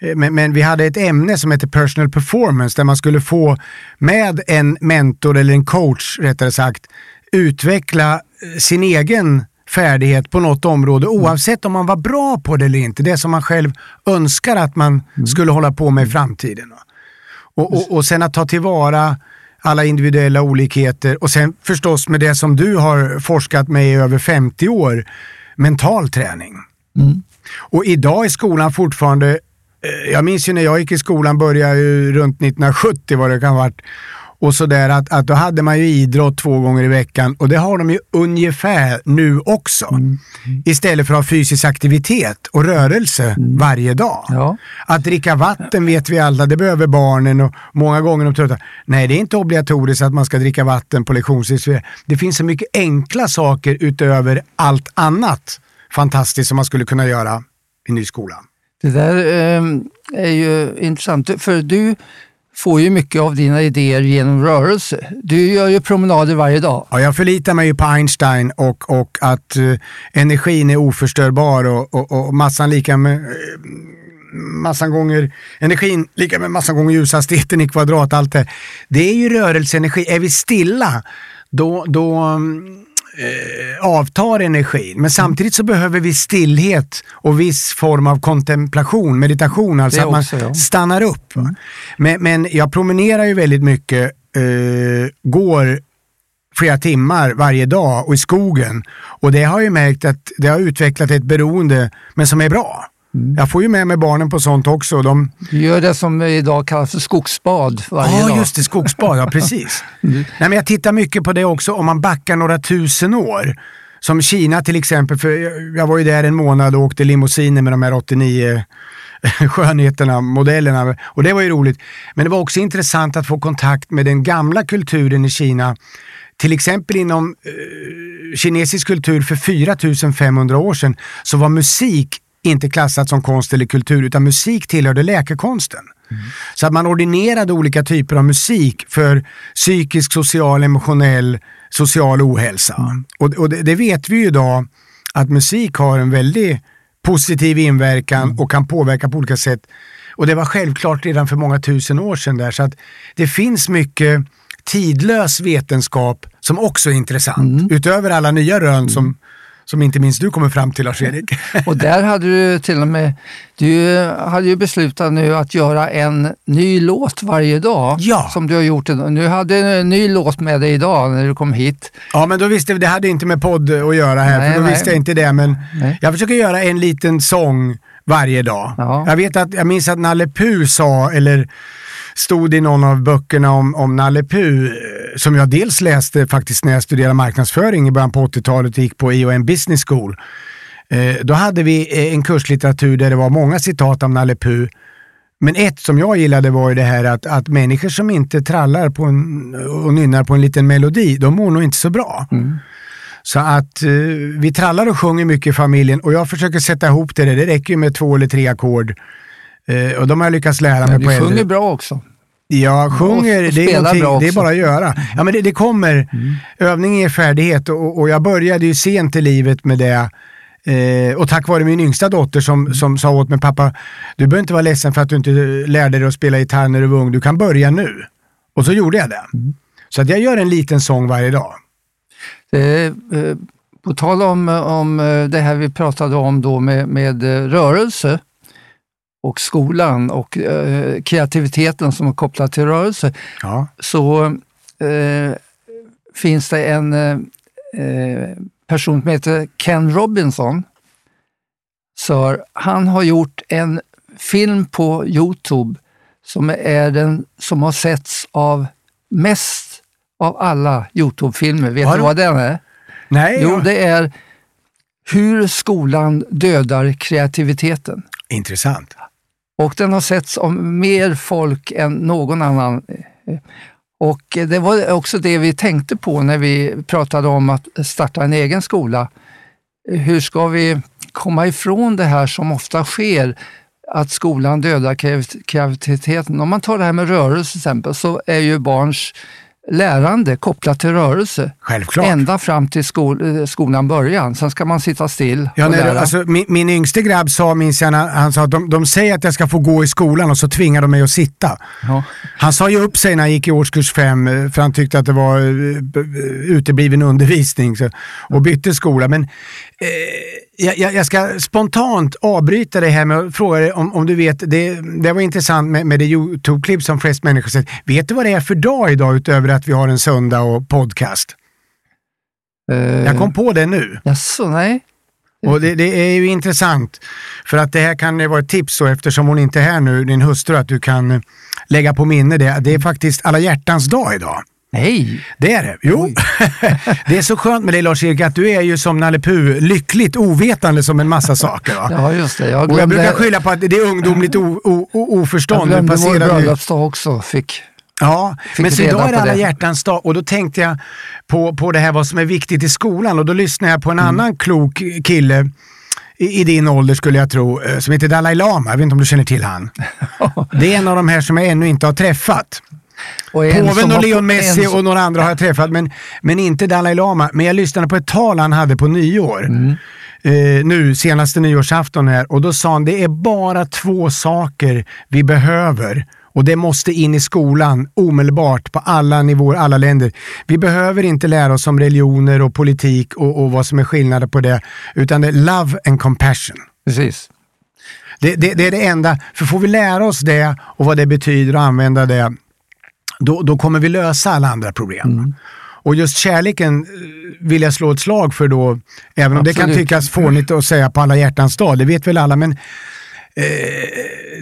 Eh, Men, men vi hade ett ämne som heter personal performance där man skulle få med en mentor eller en coach rättare sagt utveckla eh, sin egen färdighet på något område oavsett om man var bra på det eller inte. Det som man själv önskar att man skulle hålla på med i framtiden. Och, och, och sen att ta tillvara alla individuella olikheter och sen förstås med det som du har forskat med i över 50 år, mental träning. Och idag är skolan fortfarande, eh, jag minns ju när jag gick i skolan, började ju runt 1970 vad det kan ha varit, och sådär att, att då hade man ju idrott två gånger i veckan och det har de ju ungefär nu också. Istället för att ha fysisk aktivitet och rörelse varje dag. Ja. Att dricka vatten vet vi alla, det behöver barnen och många gånger de trötta. Nej, det är inte obligatoriskt att man ska dricka vatten på lektionstid. Det finns så mycket enkla saker utöver allt annat fantastiskt som man skulle kunna göra i ny skola. Det där eh, är ju intressant, för du får ju mycket av dina idéer genom rörelse. Du gör ju promenader varje dag. Ja, jag förlitar mig ju på Einstein och, och att uh, energin är oförstörbar och, och, och massan lika med uh, massan gånger energin lika med massan gånger ljushastigheten i kvadrat. Allt det. det är ju rörelseenergi. Är vi stilla då, då mm, eh, avtar energin. Men samtidigt så behöver vi stillhet och viss form av kontemplation, meditation, alltså att man också, ja. stannar upp. va. Men, men jag promenerar ju väldigt mycket, eh, går flera timmar varje dag och i skogen. Och det har jag ju märkt att det har utvecklat ett beroende, men som är bra. Jag får ju med mig barnen på sånt också. De, Du gör det som idag kallas för skogsbad varje Ja, dag. just det. Skogsbad, ja precis. *laughs* Nej, men jag tittar mycket på det också om man backar några tusen år. Som Kina till exempel, för jag- jag var ju där en månad och åkte limousiner med de här 89 *laughs* skönheterna, modellerna. Och det var ju roligt. Men det var också intressant att få kontakt med den gamla kulturen i Kina. Till exempel inom eh, kinesisk kultur för 4500 år sedan så var musik inte klassat som konst eller kultur utan musik tillhörde läkekonsten. Så att man ordinerade olika typer av musik för psykisk, social, emotionell, social ohälsa. Och, och det, det vet vi ju idag att musik har en väldigt positiv inverkan och kan påverka på olika sätt. Och det var självklart redan för många tusen år sedan där. Så att det finns mycket tidlös vetenskap som också är intressant. Utöver alla nya rön som, som inte minst du kommer fram till Lars-Erik. Och där hade du till och med, du hade ju beslutat nu att göra en ny låt varje dag. Ja. Som du har gjort. idag. Nu hade en ny låt med dig idag när du kom hit. Ja, men då visste vi, det hade inte med podd att göra här, Nej, för då nej. visste jag inte det. Men Nej. jag försöker göra en liten sång varje dag. Ja. Jag vet att, jag minns att Nalle Puh sa, eller stod i någon av böckerna om, om Nalle Puh, eh, som jag dels läste faktiskt när jag studerade marknadsföring i början på 80-talet och gick på IOM Business School. Eh, då hade vi eh, en kurslitteratur där det var många citat av Nalle Puh. Men ett som jag gillade var ju det här att, att människor som inte trallar på en, och nynnar på en liten melodi, de mår nog inte så bra. Så att eh, vi trallar och sjunger mycket i familjen och jag försöker sätta ihop det. där. Det räcker ju med två eller tre ackord. Eh, och de har jag lyckats lära mig Men på du äldre. sjunger bra också. Ja, sjunger, det, är det är bara att göra. Ja, men det, det kommer. Övning är färdighet och, och jag började ju sent i livet med det. Eh, och tack vare min yngsta dotter som, som sa åt mig, pappa, du behöver inte vara ledsen för att du inte lärde dig att spela gitarr när du var ung. Du kan börja nu. Och så gjorde jag det. Så att jag gör en liten sång varje dag. Eh, eh, på tal om, om eh, det här vi pratade om då med, med eh, rörelse och skolan och eh, kreativiteten som är kopplad till rörelse, Ja. så eh, finns det en eh, eh, person som heter Ken Robinson. Så han har gjort en film på Youtube som är den som har setts av mest av alla Youtube-filmer. Vet du vad den är? Nej, Jo, ja. det är hur skolan dödar kreativiteten. intressant. Och den har setts av mer folk än någon annan. Och det var också det vi tänkte på när vi pratade om att starta en egen skola. Hur ska vi komma ifrån det här som ofta sker, att skolan dödar kreativiteten? Om man tar det här med rörelse till exempel, så är ju barns lärande kopplat till rörelse. Självklart. Ända fram till skol, eh, skolan början. Sen ska man sitta still Ja, och när, lära. alltså, min, min yngste grabb sa, minns jag, han sa att de, de säger att jag ska få gå i skolan och så tvingar de mig att sitta. Ja. Han sa ju upp sig när han gick i årskurs fem eh, för han tyckte att det var eh, utebliven undervisning så, och bytte skola. Men jag, jag jag ska spontant avbryta det här med att fråga dig om, om du vet, det, det var intressant med, med det YouTube-klipp som flest människor sett. Vet du vad det är för dag idag utöver att vi har en söndag och podcast? Eh, Jag kom på det nu. Jaså, nej. Och det, det är ju intressant. För att det här kan vara ett tips så eftersom hon inte är här nu, din hustru, att du kan eh, lägga på minne det. Det är faktiskt alla hjärtans dag idag. Nej. Det är det. Jo. *laughs* det är så skönt med dig Lars-Erik att du är ju som Nalle Puh, lyckligt ovetande som en massa saker. Va? *laughs* Ja, just det. Jag Och jag glömde, brukar skylla på att det är ungdomligt o, o, o, jag oförstånd. Du glömde vår bröllopsdag också. Fick. Ja, Fick men så idag är det alla hjärtans dag och då tänkte jag på, på det här vad som är viktigt i skolan och då lyssnade jag på en Mm. annan klok kille i, i din ålder skulle jag tro, eh, som heter Dalai Lama. Jag vet inte om du känner till han. *laughs* Det är en av de här som jag ännu inte har träffat. Och Påven och Leon Messi och några andra har jag träffat, men, men inte Dalai Lama. Men jag lyssnade på ett tal han hade på nyår. Mm. Eh, nu, senaste nyårsafton här. Och då sa han, det är bara två saker vi behöver. Och det måste in i skolan omedelbart på alla nivåer, alla länder. Vi behöver inte lära oss om religioner och politik och, och vad som är skillnader på det. Utan det är love and compassion. Precis. Det, det, det är det enda. För får vi lära oss det och vad det betyder och använda det, då, då kommer vi lösa alla andra problem. Och just kärleken eh, vill jag slå ett slag för då, även om det kan Absolut. tyckas fånigt att säga på alla hjärtans dag, det vet väl alla, men eh,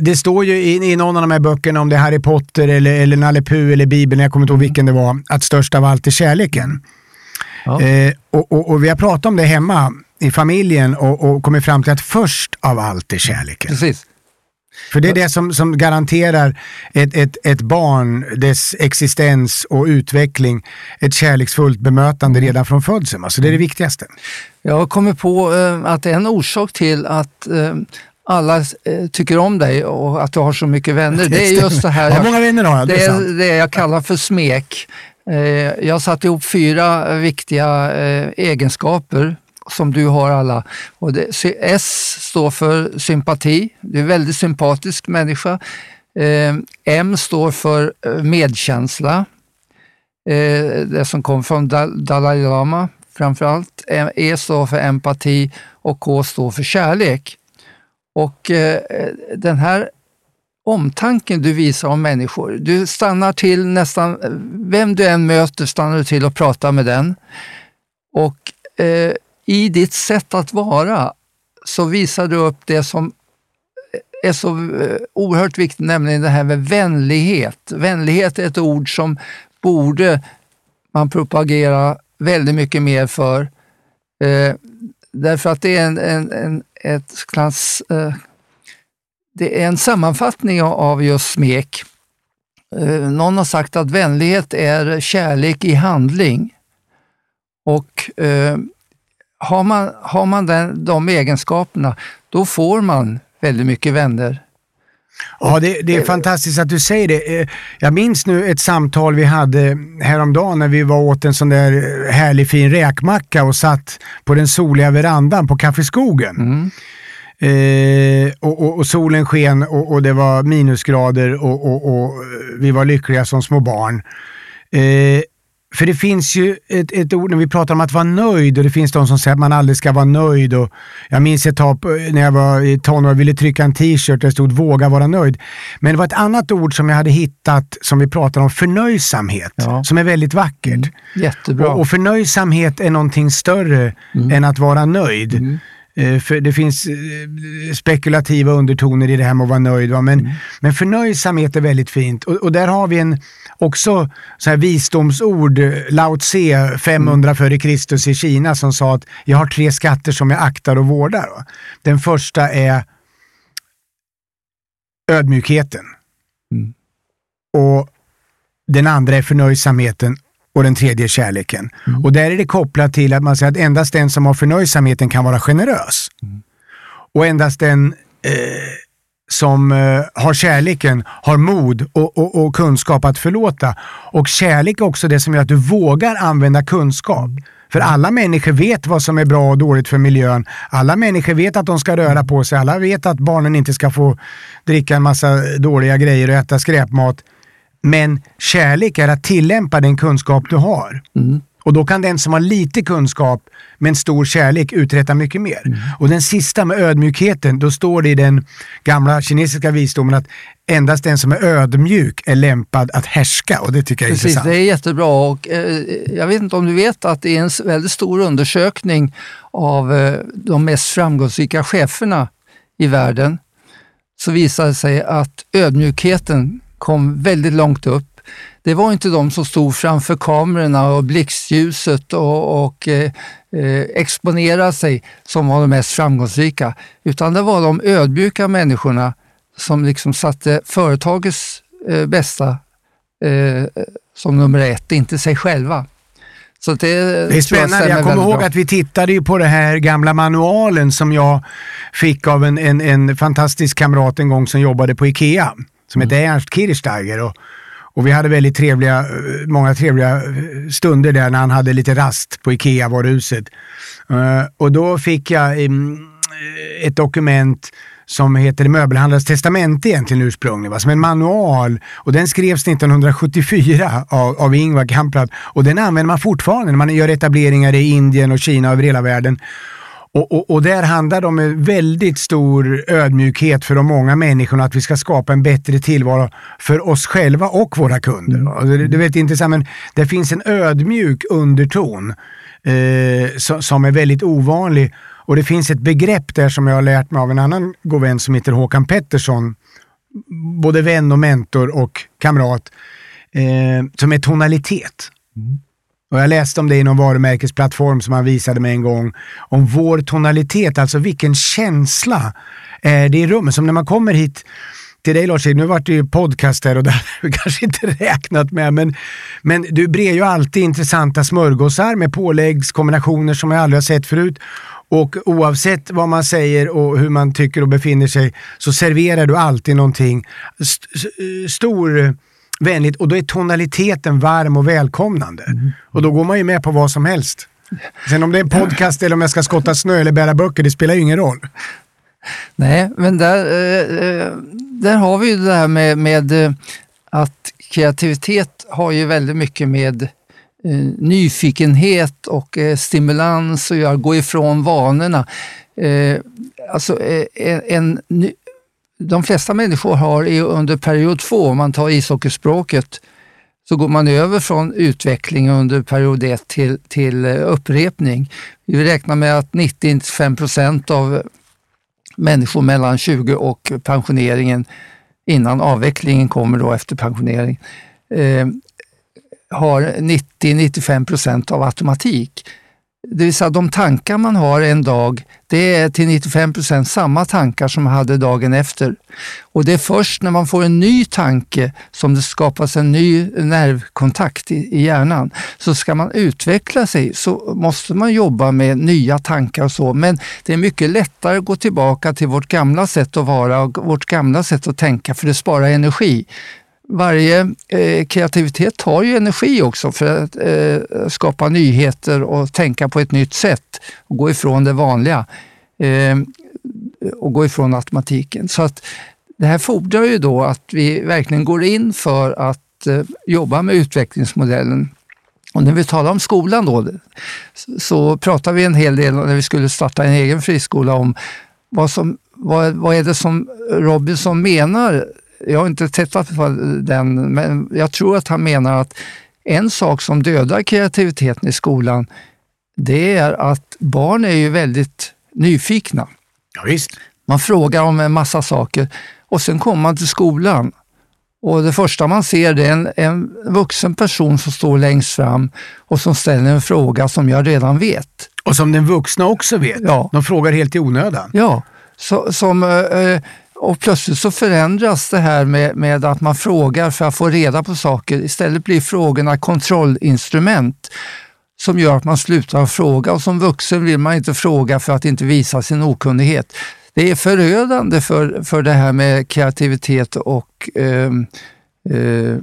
det står ju i, i någon av de här böckerna, om det är Harry Potter eller, eller Nalle Puh eller Bibeln, jag kommer inte ihåg vilken det var, att störst av allt är kärleken. Ja. Eh, och, och, och vi har pratat om det hemma i familjen och, och kommit fram till att först av allt är kärleken. Precis. För det är det som, som garanterar ett, ett, ett barn, dess existens och utveckling, ett kärleksfullt bemötande Mm. redan från födseln. Alltså det är det viktigaste. Jag har kommit på eh, att en orsak till att eh, alla eh, tycker om dig och att du har så mycket vänner, *laughs* det är just det här. Hur många vänner har jag? Det är det jag kallar för smek. Jag har satt ihop fyra viktiga egenskaper som du har alla. Och det, S står för sympati. Du är en väldigt sympatisk människa. Eh, M står för eh, medkänsla. Eh, Det som kom från Dal- Dalai Lama framför allt. Eh, e står för empati och K står för kärlek. Och eh, den här omtanken du visar om människor. Du stannar till nästan, eh, vem du än möter stannar du till och pratar med den. Och eh, i ditt sätt att vara så visar du upp det som är så eh, oerhört viktigt, nämligen det här med vänlighet. Vänlighet är ett ord som borde man propagera väldigt mycket mer för. Eh, därför att det är en, en, en, ett klass, eh, det är en sammanfattning av- av just smek. Eh, Någon har sagt att vänlighet är kärlek i handling. Och eh, har man, har man den, de egenskaperna, då får man väldigt mycket vänner. Ja, det, det är fantastiskt att du säger det. Eh, Jag minns nu ett samtal vi hade häromdagen när vi var åt en sån där eh, härlig fin räkmacka och satt på den soliga verandan på Kaffeskogen. Mm. Eh, och, och, och solen sken och, och det var minusgrader och, eh, vi var lyckliga som små barn. Eh, för det finns ju ett, ett ord när vi pratar om att vara nöjd och det finns de som säger att man aldrig ska vara nöjd. Och jag minns ett tag när jag var i tonår och ville trycka en t-shirt där det stod våga vara nöjd. Men det var ett annat ord som jag hade hittat som vi pratar om, förnöjsamhet, Ja. som är väldigt vackert. Jättebra. Och, och förnöjsamhet är någonting större än att vara nöjd. Eh, För det finns eh, spekulativa undertoner i det här med att vara nöjd. Va? Men, men förnöjsamhet är väldigt fint. Och, och där har vi en också så här visdomsord, eh, Lao Tse 500 före Kristus i Kina som sa att jag har tre skatter som jag aktar och vårdar. Va? Den första är ödmjukheten. Mm. Och den andra är förnöjsamheten och den tredje är kärleken. Och där är det kopplat till att man säger att endast den som har förnöjsamheten kan vara generös. Och endast den eh, som eh, har kärleken har mod och, och, och kunskap att förlåta. Och kärlek är också det som gör att du vågar använda kunskap. För alla människor vet vad som är bra och dåligt för miljön. Alla människor vet att de ska röra på sig. Alla vet att barnen inte ska få dricka en massa dåliga grejer och äta skräpmat. Men kärlek är att tillämpa den kunskap du har. Och då kan den som har lite kunskap men stor kärlek uträtta mycket mer. Och den sista med ödmjukheten, då står det i den gamla kinesiska visdomen att endast den som är ödmjuk är lämpad att härska. Och det tycker jag är Precis, intressant. det är jättebra. Och, eh, jag vet inte om du vet att det är en väldigt stor undersökning av eh, de mest framgångsrika cheferna i världen. Så visade det sig att ödmjukheten kom väldigt långt upp. Det var inte de som stod framför kamerorna och blixtljuset och, och eh, eh, exponerade sig som var de mest framgångsrika, utan det var de ödmjuka människorna som liksom satte företagets eh, bästa eh, som nummer ett, inte sig själva. Så det, Det är spännande. Jag kommer ihåg att vi tittade på den här gamla manualen som jag fick av en, en, en fantastisk kamrat en gång som jobbade på IKEA. Som hette Ernst Kirchsteiger. Och, och vi hade väldigt trevliga, eh, många trevliga eh, stunder där när han hade lite rast på IKEA varuhuset. Eh, och då fick jag mm, ett dokument som heter Möbelhandlares testamente egentligen ursprungligen, va? som en manual. Och den skrevs 1974 av, av Ingvar Kamprad och den använder man fortfarande när man gör etableringar i Indien och Kina och över hela världen. Och, och, och där handlar det om en väldigt stor ödmjukhet för de många människorna, att vi ska skapa en bättre tillvaro för oss själva och våra kunder. Och Det, det är väldigt intressant, men det finns en ödmjuk underton eh, som, som är väldigt ovanlig. Och det finns ett begrepp där som jag har lärt mig av en annan god vän som heter Håkan Pettersson, både vän och mentor och kamrat, eh, som är tonalitet. Och jag läste om det i någon varumärkesplattform som han visade mig en gång. Om vår tonalitet, alltså vilken känsla eh, är det i rummet. Som när man kommer hit till dig Lars, nu vart det ju podcast här och det vi *laughs* kanske inte räknat med, men, men du brer ju alltid intressanta smörgåsar med påläggskombinationer som jag aldrig har sett förut. Och oavsett vad man säger och hur man tycker och befinner sig så serverar du alltid någonting st stor vänligt och då är tonaliteten varm och välkomnande. Mm. Och då går man ju med på vad som helst. Sen om det är en podcast eller om jag ska skotta snö eller bära böcker, det spelar ju ingen roll. Nej, men där, eh, eh, där har vi ju det här med, med eh, att kreativitet har ju väldigt mycket med nyfikenhet och stimulans att göra, gå ifrån vanorna. Alltså en, de flesta människor har under period två, om man tar ishockeyspråket, så går man över från utveckling under period ett till, till eh, upprepning. Vi räknar med att 95 procent av människor mellan 20 och pensioneringen, innan avvecklingen kommer då efter pensionering, eh, har 90-95 procent av automatik. Det vill säga de tankar man har en dag, det är till 95 procent samma tankar som man hade dagen efter. Och det är först när man får en ny tanke som det skapas en ny nervkontakt i, i hjärnan. Så ska man utveckla sig så måste man jobba med nya tankar och så. Men det är mycket lättare att gå tillbaka till vårt gamla sätt att vara och vårt gamla sätt att tänka för det sparar energi varje eh, kreativitet tar ju energi också för att eh, skapa nyheter och tänka på ett nytt sätt och gå ifrån det vanliga eh, och gå ifrån automatiken. Så att det här fordrar ju då att vi verkligen går in för att eh, jobba med utvecklingsmodellen. Och när vi talar om skolan då, så pratar vi en hel del när vi skulle starta en egen friskola om vad, som, vad, vad är det som Robinson menar jag har inte tittat på den, men jag tror att han menar att en sak som dödar kreativiteten i skolan, det är att barn är ju väldigt nyfikna. Ja, visst. Man frågar om en massa saker och sen kommer man till skolan och det första man ser är en, en vuxen person som står längst fram och som ställer en fråga som jag redan vet. Och som den vuxna också vet. Ja. De frågar helt i onödan. Ja, så, som äh, och plötsligt så förändras det här med, med att man frågar för att få reda på saker. Istället blir frågorna kontrollinstrument som gör att man slutar fråga och som vuxen vill man inte fråga för att inte visa sin okunnighet. Det är förödande för, för det här med kreativitet och eh, eh,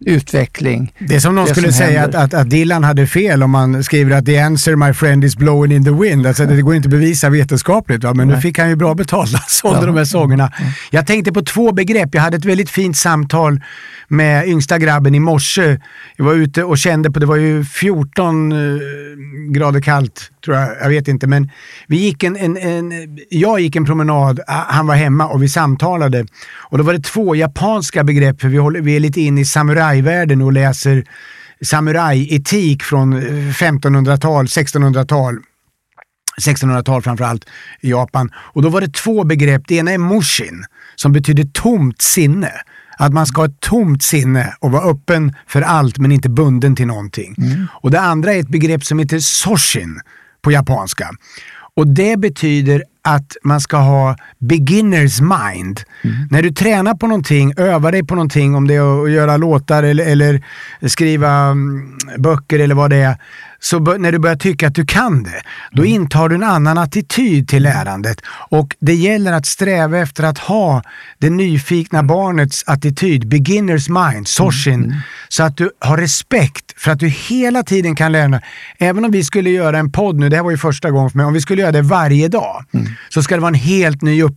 utveckling. Det är som någon det skulle som säga att, att, att, Dylan hade fel om man skriver att the answer my friend is blowing in the wind. Alltså, det går inte att bevisa vetenskapligt, va? men Nej. nu fick han ju bra betalt *laughs* när sålde ja. de här sångerna. Jag tänkte på två begrepp. Jag hade ett väldigt fint samtal med yngsta grabben i morse. Jag var ute och kände på, det var ju 14 eh, grader kallt, tror jag, jag vet inte, men vi gick en, en, en, jag gick en promenad, han var hemma och vi samtalade. Och då var det två japanska begrepp, för vi, håller, vi är lite inne i samurajvärlden och läser samurajetik från 1500-tal, 1600-tal. 1600-tal framförallt i Japan. Och då var det två begrepp. Det ena är mushin, som betyder tomt sinne. Att man ska ha ett tomt sinne och vara öppen för allt men inte bunden till någonting. Mm. Och det andra är ett begrepp som heter soshin på japanska. Och det betyder att man ska ha beginners mind. Mm. När du tränar på någonting, övar dig på någonting, om det är att göra låtar eller, eller skriva mm, böcker eller vad det är, så när du börjar tycka att du kan det, då mm. intar du en annan attityd till lärandet. Och det gäller att sträva efter att ha det nyfikna barnets attityd, beginners mind, soshin, mm. så att du har respekt för att du hela tiden kan lära. Även om vi skulle göra en podd nu, det här var ju första gången för mig, om vi skulle göra det varje dag, mm. så ska det vara en helt ny upplevelse.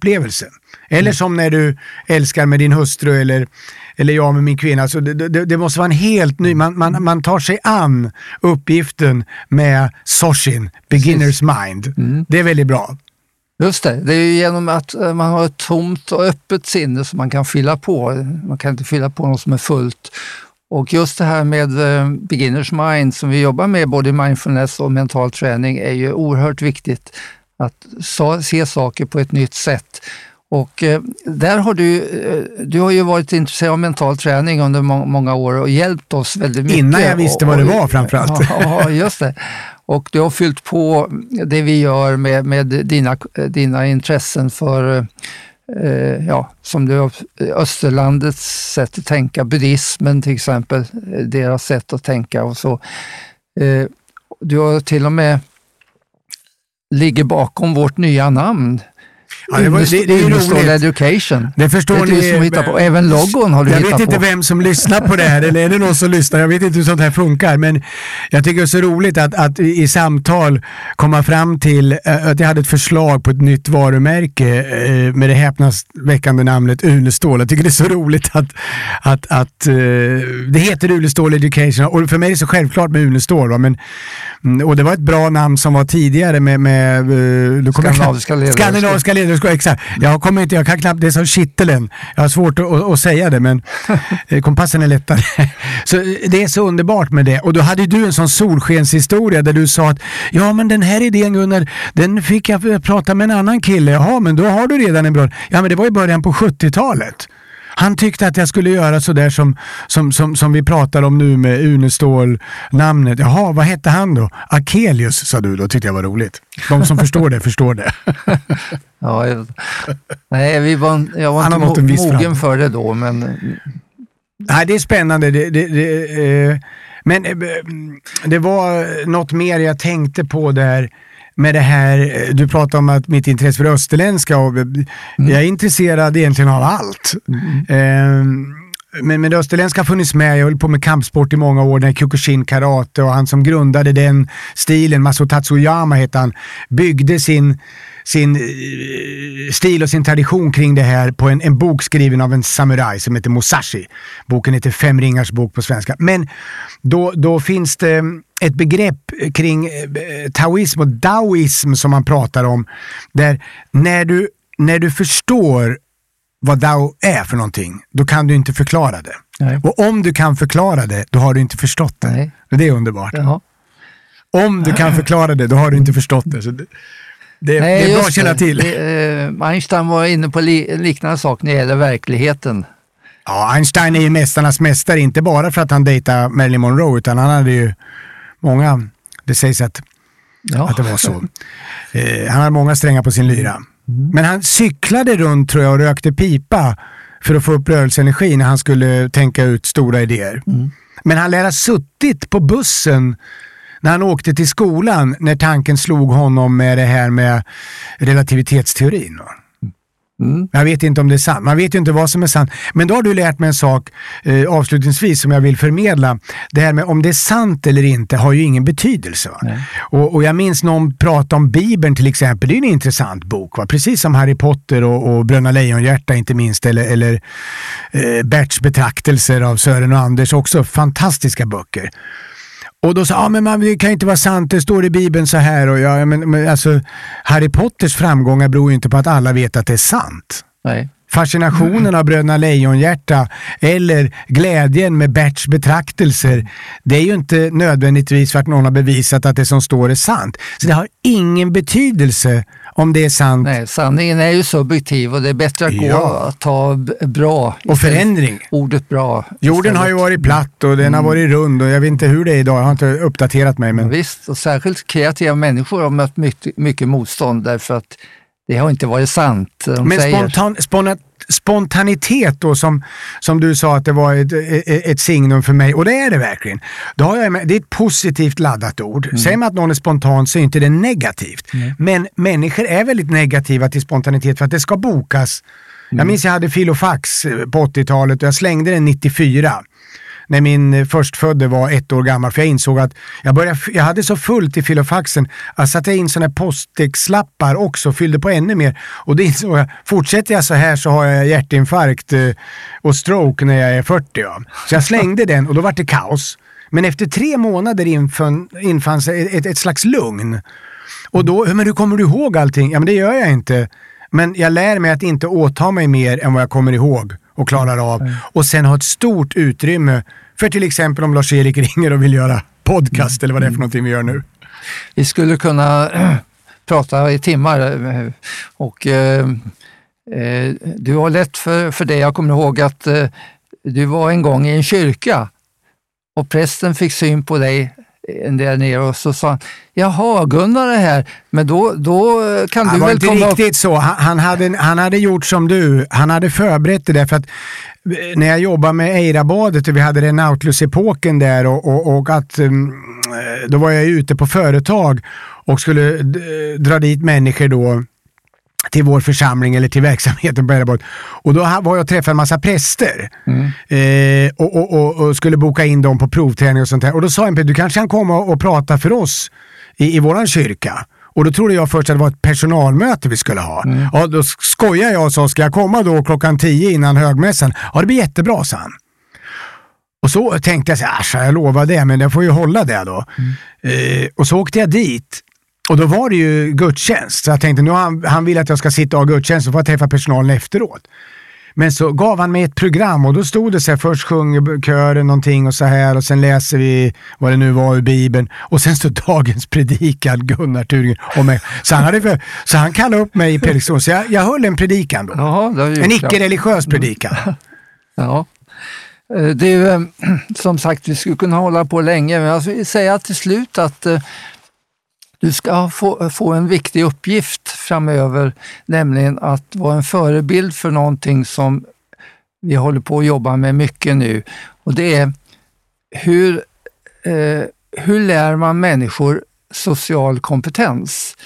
Eller mm. som när du älskar med din hustru eller eller jag med min kvinna. Så det, det, det, måste vara en helt ny, man, man, man tar sig an uppgiften med Soshin, beginners mind. Mm. Det är väldigt bra. Just det, det är genom att eh, man har ett tomt och öppet sinne som man kan fylla på. Man kan inte fylla på något som är fullt. Och just det här med eh, beginners mind som vi jobbar med både i mindfulness och mental träning är ju oerhört viktigt. Att se saker på ett nytt sätt Och eh, där har du, eh, du har ju varit intresserad av mental träning under må många år och hjälpt oss väldigt mycket. Innan jag visste vad det var framförallt. Ja, just det. Och du har fyllt på det vi gör med, med dina, dina intressen för eh, ja, som du har, Österlandets sätt att tänka, buddhismen till exempel, deras sätt att tänka och så. Du har till och med ligger bakom vårt nya namn. Ja, det, var, det, det är roligt. Education. Det förstår det är ni. som hittar på. Även logon har du Jag hittat vet inte på. vem som lyssnar på det här, eller är det någon som lyssnar? Jag vet inte hur sånt här funkar, men jag tycker det är så roligt att, att i samtal komma fram till eh, att jag hade ett förslag på ett nytt varumärke eh, med det häpnadsväckande namnet Unestål. Jag tycker det är så roligt att, att, att eh, det heter Unestål Education och för mig är det så självklart med Unestål. Va? Men, mm, och det var ett bra namn som var tidigare med, med jag- Skandinaviska Skandinaviska ledarskap, exakt. Jag kommer inte, jag kan knappt, det är som kittelen. Jag har svårt att, att, säga det men *laughs* eh, kompassen är lättare. Så eh, det är så underbart med det. Och då hade du en sån solskenshistoria där du sa att ja men den här idén Gunnar, den fick jag prata med en annan kille. Jaha men då har du redan en bra... Ja men det var i början på 70-talet. Han tyckte att jag skulle göra sådär som, som, som, som vi pratar om nu med Unestål namnet. Jaha, vad hette han då? Akelius sa du då, tyckte jag var roligt. De som förstår det, förstår det. *laughs* Ja, jag, nej, vi var, jag var Han inte mo- mogen fram. för det då, men Nej, det är spännande. Det, det, det, eh, men eh, det var något mer jag tänkte på där med det här, du pratade om att mitt intresse för österländska och eh, jag är intresserad egentligen av allt. Eh, men, men det österländska har funnits med, jag höll på med kampsport i många år, när Kyokushin karate och han som grundade den stilen, Maso Tatsuyama hette han, byggde sin sin eh, stil och sin tradition kring det här på en, en bok skriven av en samuraj som heter Musashi. Boken heter Fem ringars bok på svenska. Men då, då finns det ett begrepp kring eh, taoism och daoism som man pratar om. Där när du, när du förstår vad dao är för någonting, då kan du inte förklara det. Nej. Och om du kan förklara det, då har du inte förstått det. Nej. Det är underbart. ja. Om du kan förklara det, då har du inte förstått det. Så det, det, Nej, det är bra att känna till. Det, eh, Einstein var inne på li, liknande sak när det gäller verkligheten. Ja, Einstein är ju mästarnas mästare, inte bara för att han dejtade Marilyn Monroe, utan han hade ju många, det sägs att, Ja. att det var så. *laughs* Eh, han hade många strängar på sin lyra. Men han cyklade runt tror jag och rökte pipa för att få upp rörelseenergi när han skulle tänka ut stora idéer. Men han lär ha suttit på bussen när han åkte till skolan när tanken slog honom med det här med relativitetsteorin. Va? Mm. Jag vet inte om det är sant. Man vet ju inte vad som är sant. Men då har du lärt mig en sak eh, avslutningsvis som jag vill förmedla. Det här med om det är sant eller inte har ju ingen betydelse. Och, och jag minns någon prata om Bibeln till exempel. Det är en intressant bok. Va? Precis som Harry Potter och, och Bröderna Lejonhjärta inte minst. Eller, eller eh, Berts betraktelser av Sören och Anders. Också fantastiska böcker. Och då sa ah, men man, det kan inte vara sant, det står i Bibeln så här. Och ja, men, men, alltså, Harry Potters framgångar beror ju inte på att alla vet att det är sant. Nej. Fascinationen av Bröderna Lejonhjärta eller glädjen med Berts betraktelser, det är ju inte nödvändigtvis för att någon har bevisat att det som står är sant. Så det har ingen betydelse om det är sant. Nej, sanningen är ju subjektiv och det är bättre att gå Ja. att ta b- bra. Och förändring. Ordet bra. Jorden har ju varit platt och den har varit rund och jag vet inte hur det är idag, jag har inte uppdaterat mig. Ja, Men... visst, och särskilt kreativa människor har mött mycket, mycket motstånd därför att det har inte varit sant. De Men spontan, spontanitet då som, som du sa att det var ett, ett, ett signum för mig och det är det verkligen. Då har jag med, det är ett positivt laddat ord. Säger man att någon är spontan så är inte det negativt. Men människor är väldigt negativa till spontanitet för att det ska bokas. Jag minns jag hade filofax eh, på 80-talet och jag slängde den 94 när min eh, förstfödde var ett år gammal. För jag insåg att jag, började, jag hade så fullt i filofaxen. Jag satte in sådana postexlappar också, fyllde på ännu mer. Och det insåg jag, fortsätter jag så här så har jag hjärtinfarkt eh, och stroke när jag är 40. Ja. Så jag slängde den och då var det kaos. Men efter tre månader infann, infann sig ett, ett, ett slags lugn. Och då, men hur kommer du ihåg allting? Ja men det gör jag inte. Men jag lär mig att inte åta mig mer än vad jag kommer ihåg och klarar av. Och sen ha ett stort utrymme för till exempel om Lars-Erik *laughs* ringer och vill göra podcast eller vad det är för någonting vi gör nu. Vi skulle kunna *clears throat* prata i timmar eh, och eh, Eh, du har lätt för, för det. Jag kommer ihåg att eh, du var en gång i en kyrka och prästen fick syn på dig där nere och så sa han, jaha Gunnar är här, men då, då kan Han du var väl inte komma riktigt så. Han, han, hade, han hade gjort som du. Han hade förberett det där för att eh, när jag jobbade med Eirabadet och vi hade Nautilus-epoken där och, och, och att mm, eh, då var jag ute på företag och skulle d- dra dit människor då till vår församling eller till verksamheten på Eirabadet. Och då var jag och träffade en massa präster eh, och, och, och, och skulle boka in dem på provträning och sånt där. Och då sa en du kanske kan komma och prata för oss i, i våran kyrka. Och då trodde jag först att det var ett personalmöte vi skulle ha. Ja, då skojar jag och sa, ska jag komma då klockan tio innan högmässan? Ja, det blir jättebra, sa han. Och så tänkte jag så här, "Ascha, jag lovar det, men jag får ju hålla det då. Eh, och så åkte jag dit. Och då var det ju gudstjänst. Så jag tänkte, nu han, han vill att jag ska sitta och ha gudstjänst, så får jag träffa personalen efteråt. Men så gav han mig ett program och då stod det så här, först sjunger kören någonting och så här och sen läser vi vad det nu var ur Bibeln och sen står *laughs* dagens predikan Gunnar Turingen om mig. Så han, hade, för- så han kallade upp mig i predikan, så jag, jag höll en predikan då. Jaha, En icke-religiös predikan. *laughs* Ja. Eh, Det är, ju, eh, *clears throat* som sagt, vi skulle kunna hålla på länge, men jag vill säga till slut att eh, du ska få, få en viktig uppgift framöver, nämligen att vara en förebild för någonting som vi håller på att jobba med mycket nu. Och det är hur, eh, hur lär man människor social kompetens?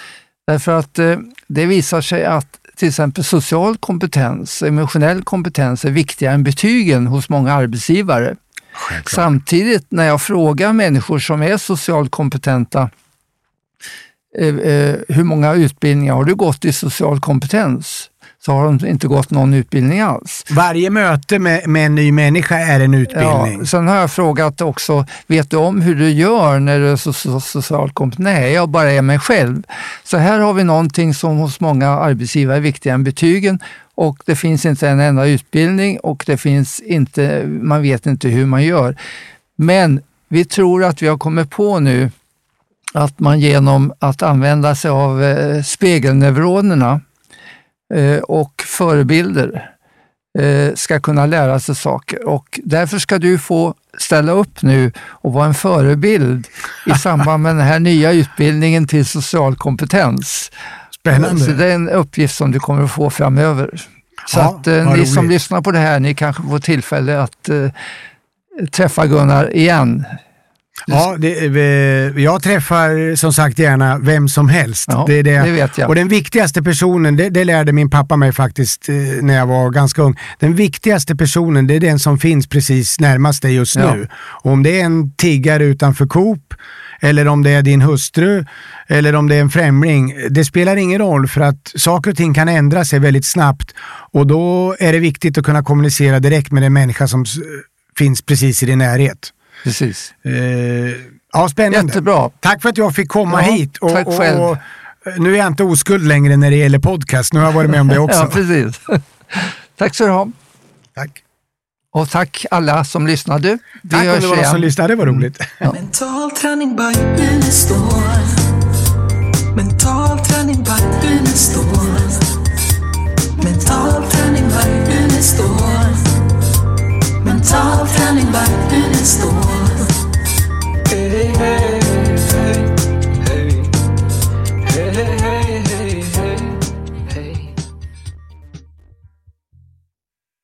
Därför att eh, det visar sig att till exempel social kompetens, emotionell kompetens är viktigare än betygen hos många arbetsgivare. Samtidigt när jag frågar människor som är socialt kompetenta, hur många utbildningar har du gått i social kompetens? Så har de inte gått någon utbildning alls. Varje möte med, med en ny människa är en utbildning. Ja, sen har jag frågat också, vet du om hur du gör när du är so so socialt kompetent? Nej, jag bara är mig själv. Så här har vi någonting som hos många arbetsgivare är viktigare än betygen och det finns inte en enda utbildning och det finns inte, man vet inte hur man gör. Men vi tror att vi har kommit på nu att man genom att använda sig av eh, spegelneuronerna eh, och förebilder eh, ska kunna lära sig saker. Och därför ska du få ställa upp nu och vara en förebild i *laughs* samband med den här nya utbildningen till social kompetens. Spännande. Så det är en uppgift som du kommer att få framöver. Så Ja, att eh, ni som roligt. lyssnar på det här, ni kanske får tillfälle att eh, träffa Gunnar igen. Ja, det, jag träffar som sagt gärna vem som helst. Ja, det, är det. det vet jag. Och den viktigaste personen, det, det lärde min pappa mig faktiskt eh, när jag var ganska ung. Den viktigaste personen, det är den som finns precis närmast dig just Ja. nu. Och om det är en tiggare utanför Coop, eller om det är din hustru, eller om det är en främling. Det spelar ingen roll för att saker och ting kan ändra sig väldigt snabbt. Och då är det viktigt att kunna kommunicera direkt med den människa som finns precis i din närhet. Precis. Eh, ja, spännande. Jättebra. Tack för att jag fick komma ja, hit. Och, tack själv. Och, nu är jag inte oskuld längre när det gäller podcast. Nu har jag varit med om det *laughs* också. ja, precis. *laughs* Tack så du ha. Tack. Och tack alla som lyssnade. Vi tack hörs alla som lyssnade, det var roligt. Mm. Mental träning by Unestål. Mental träning by Unestål. Mental träning by Unestål. Mental träning back in it's the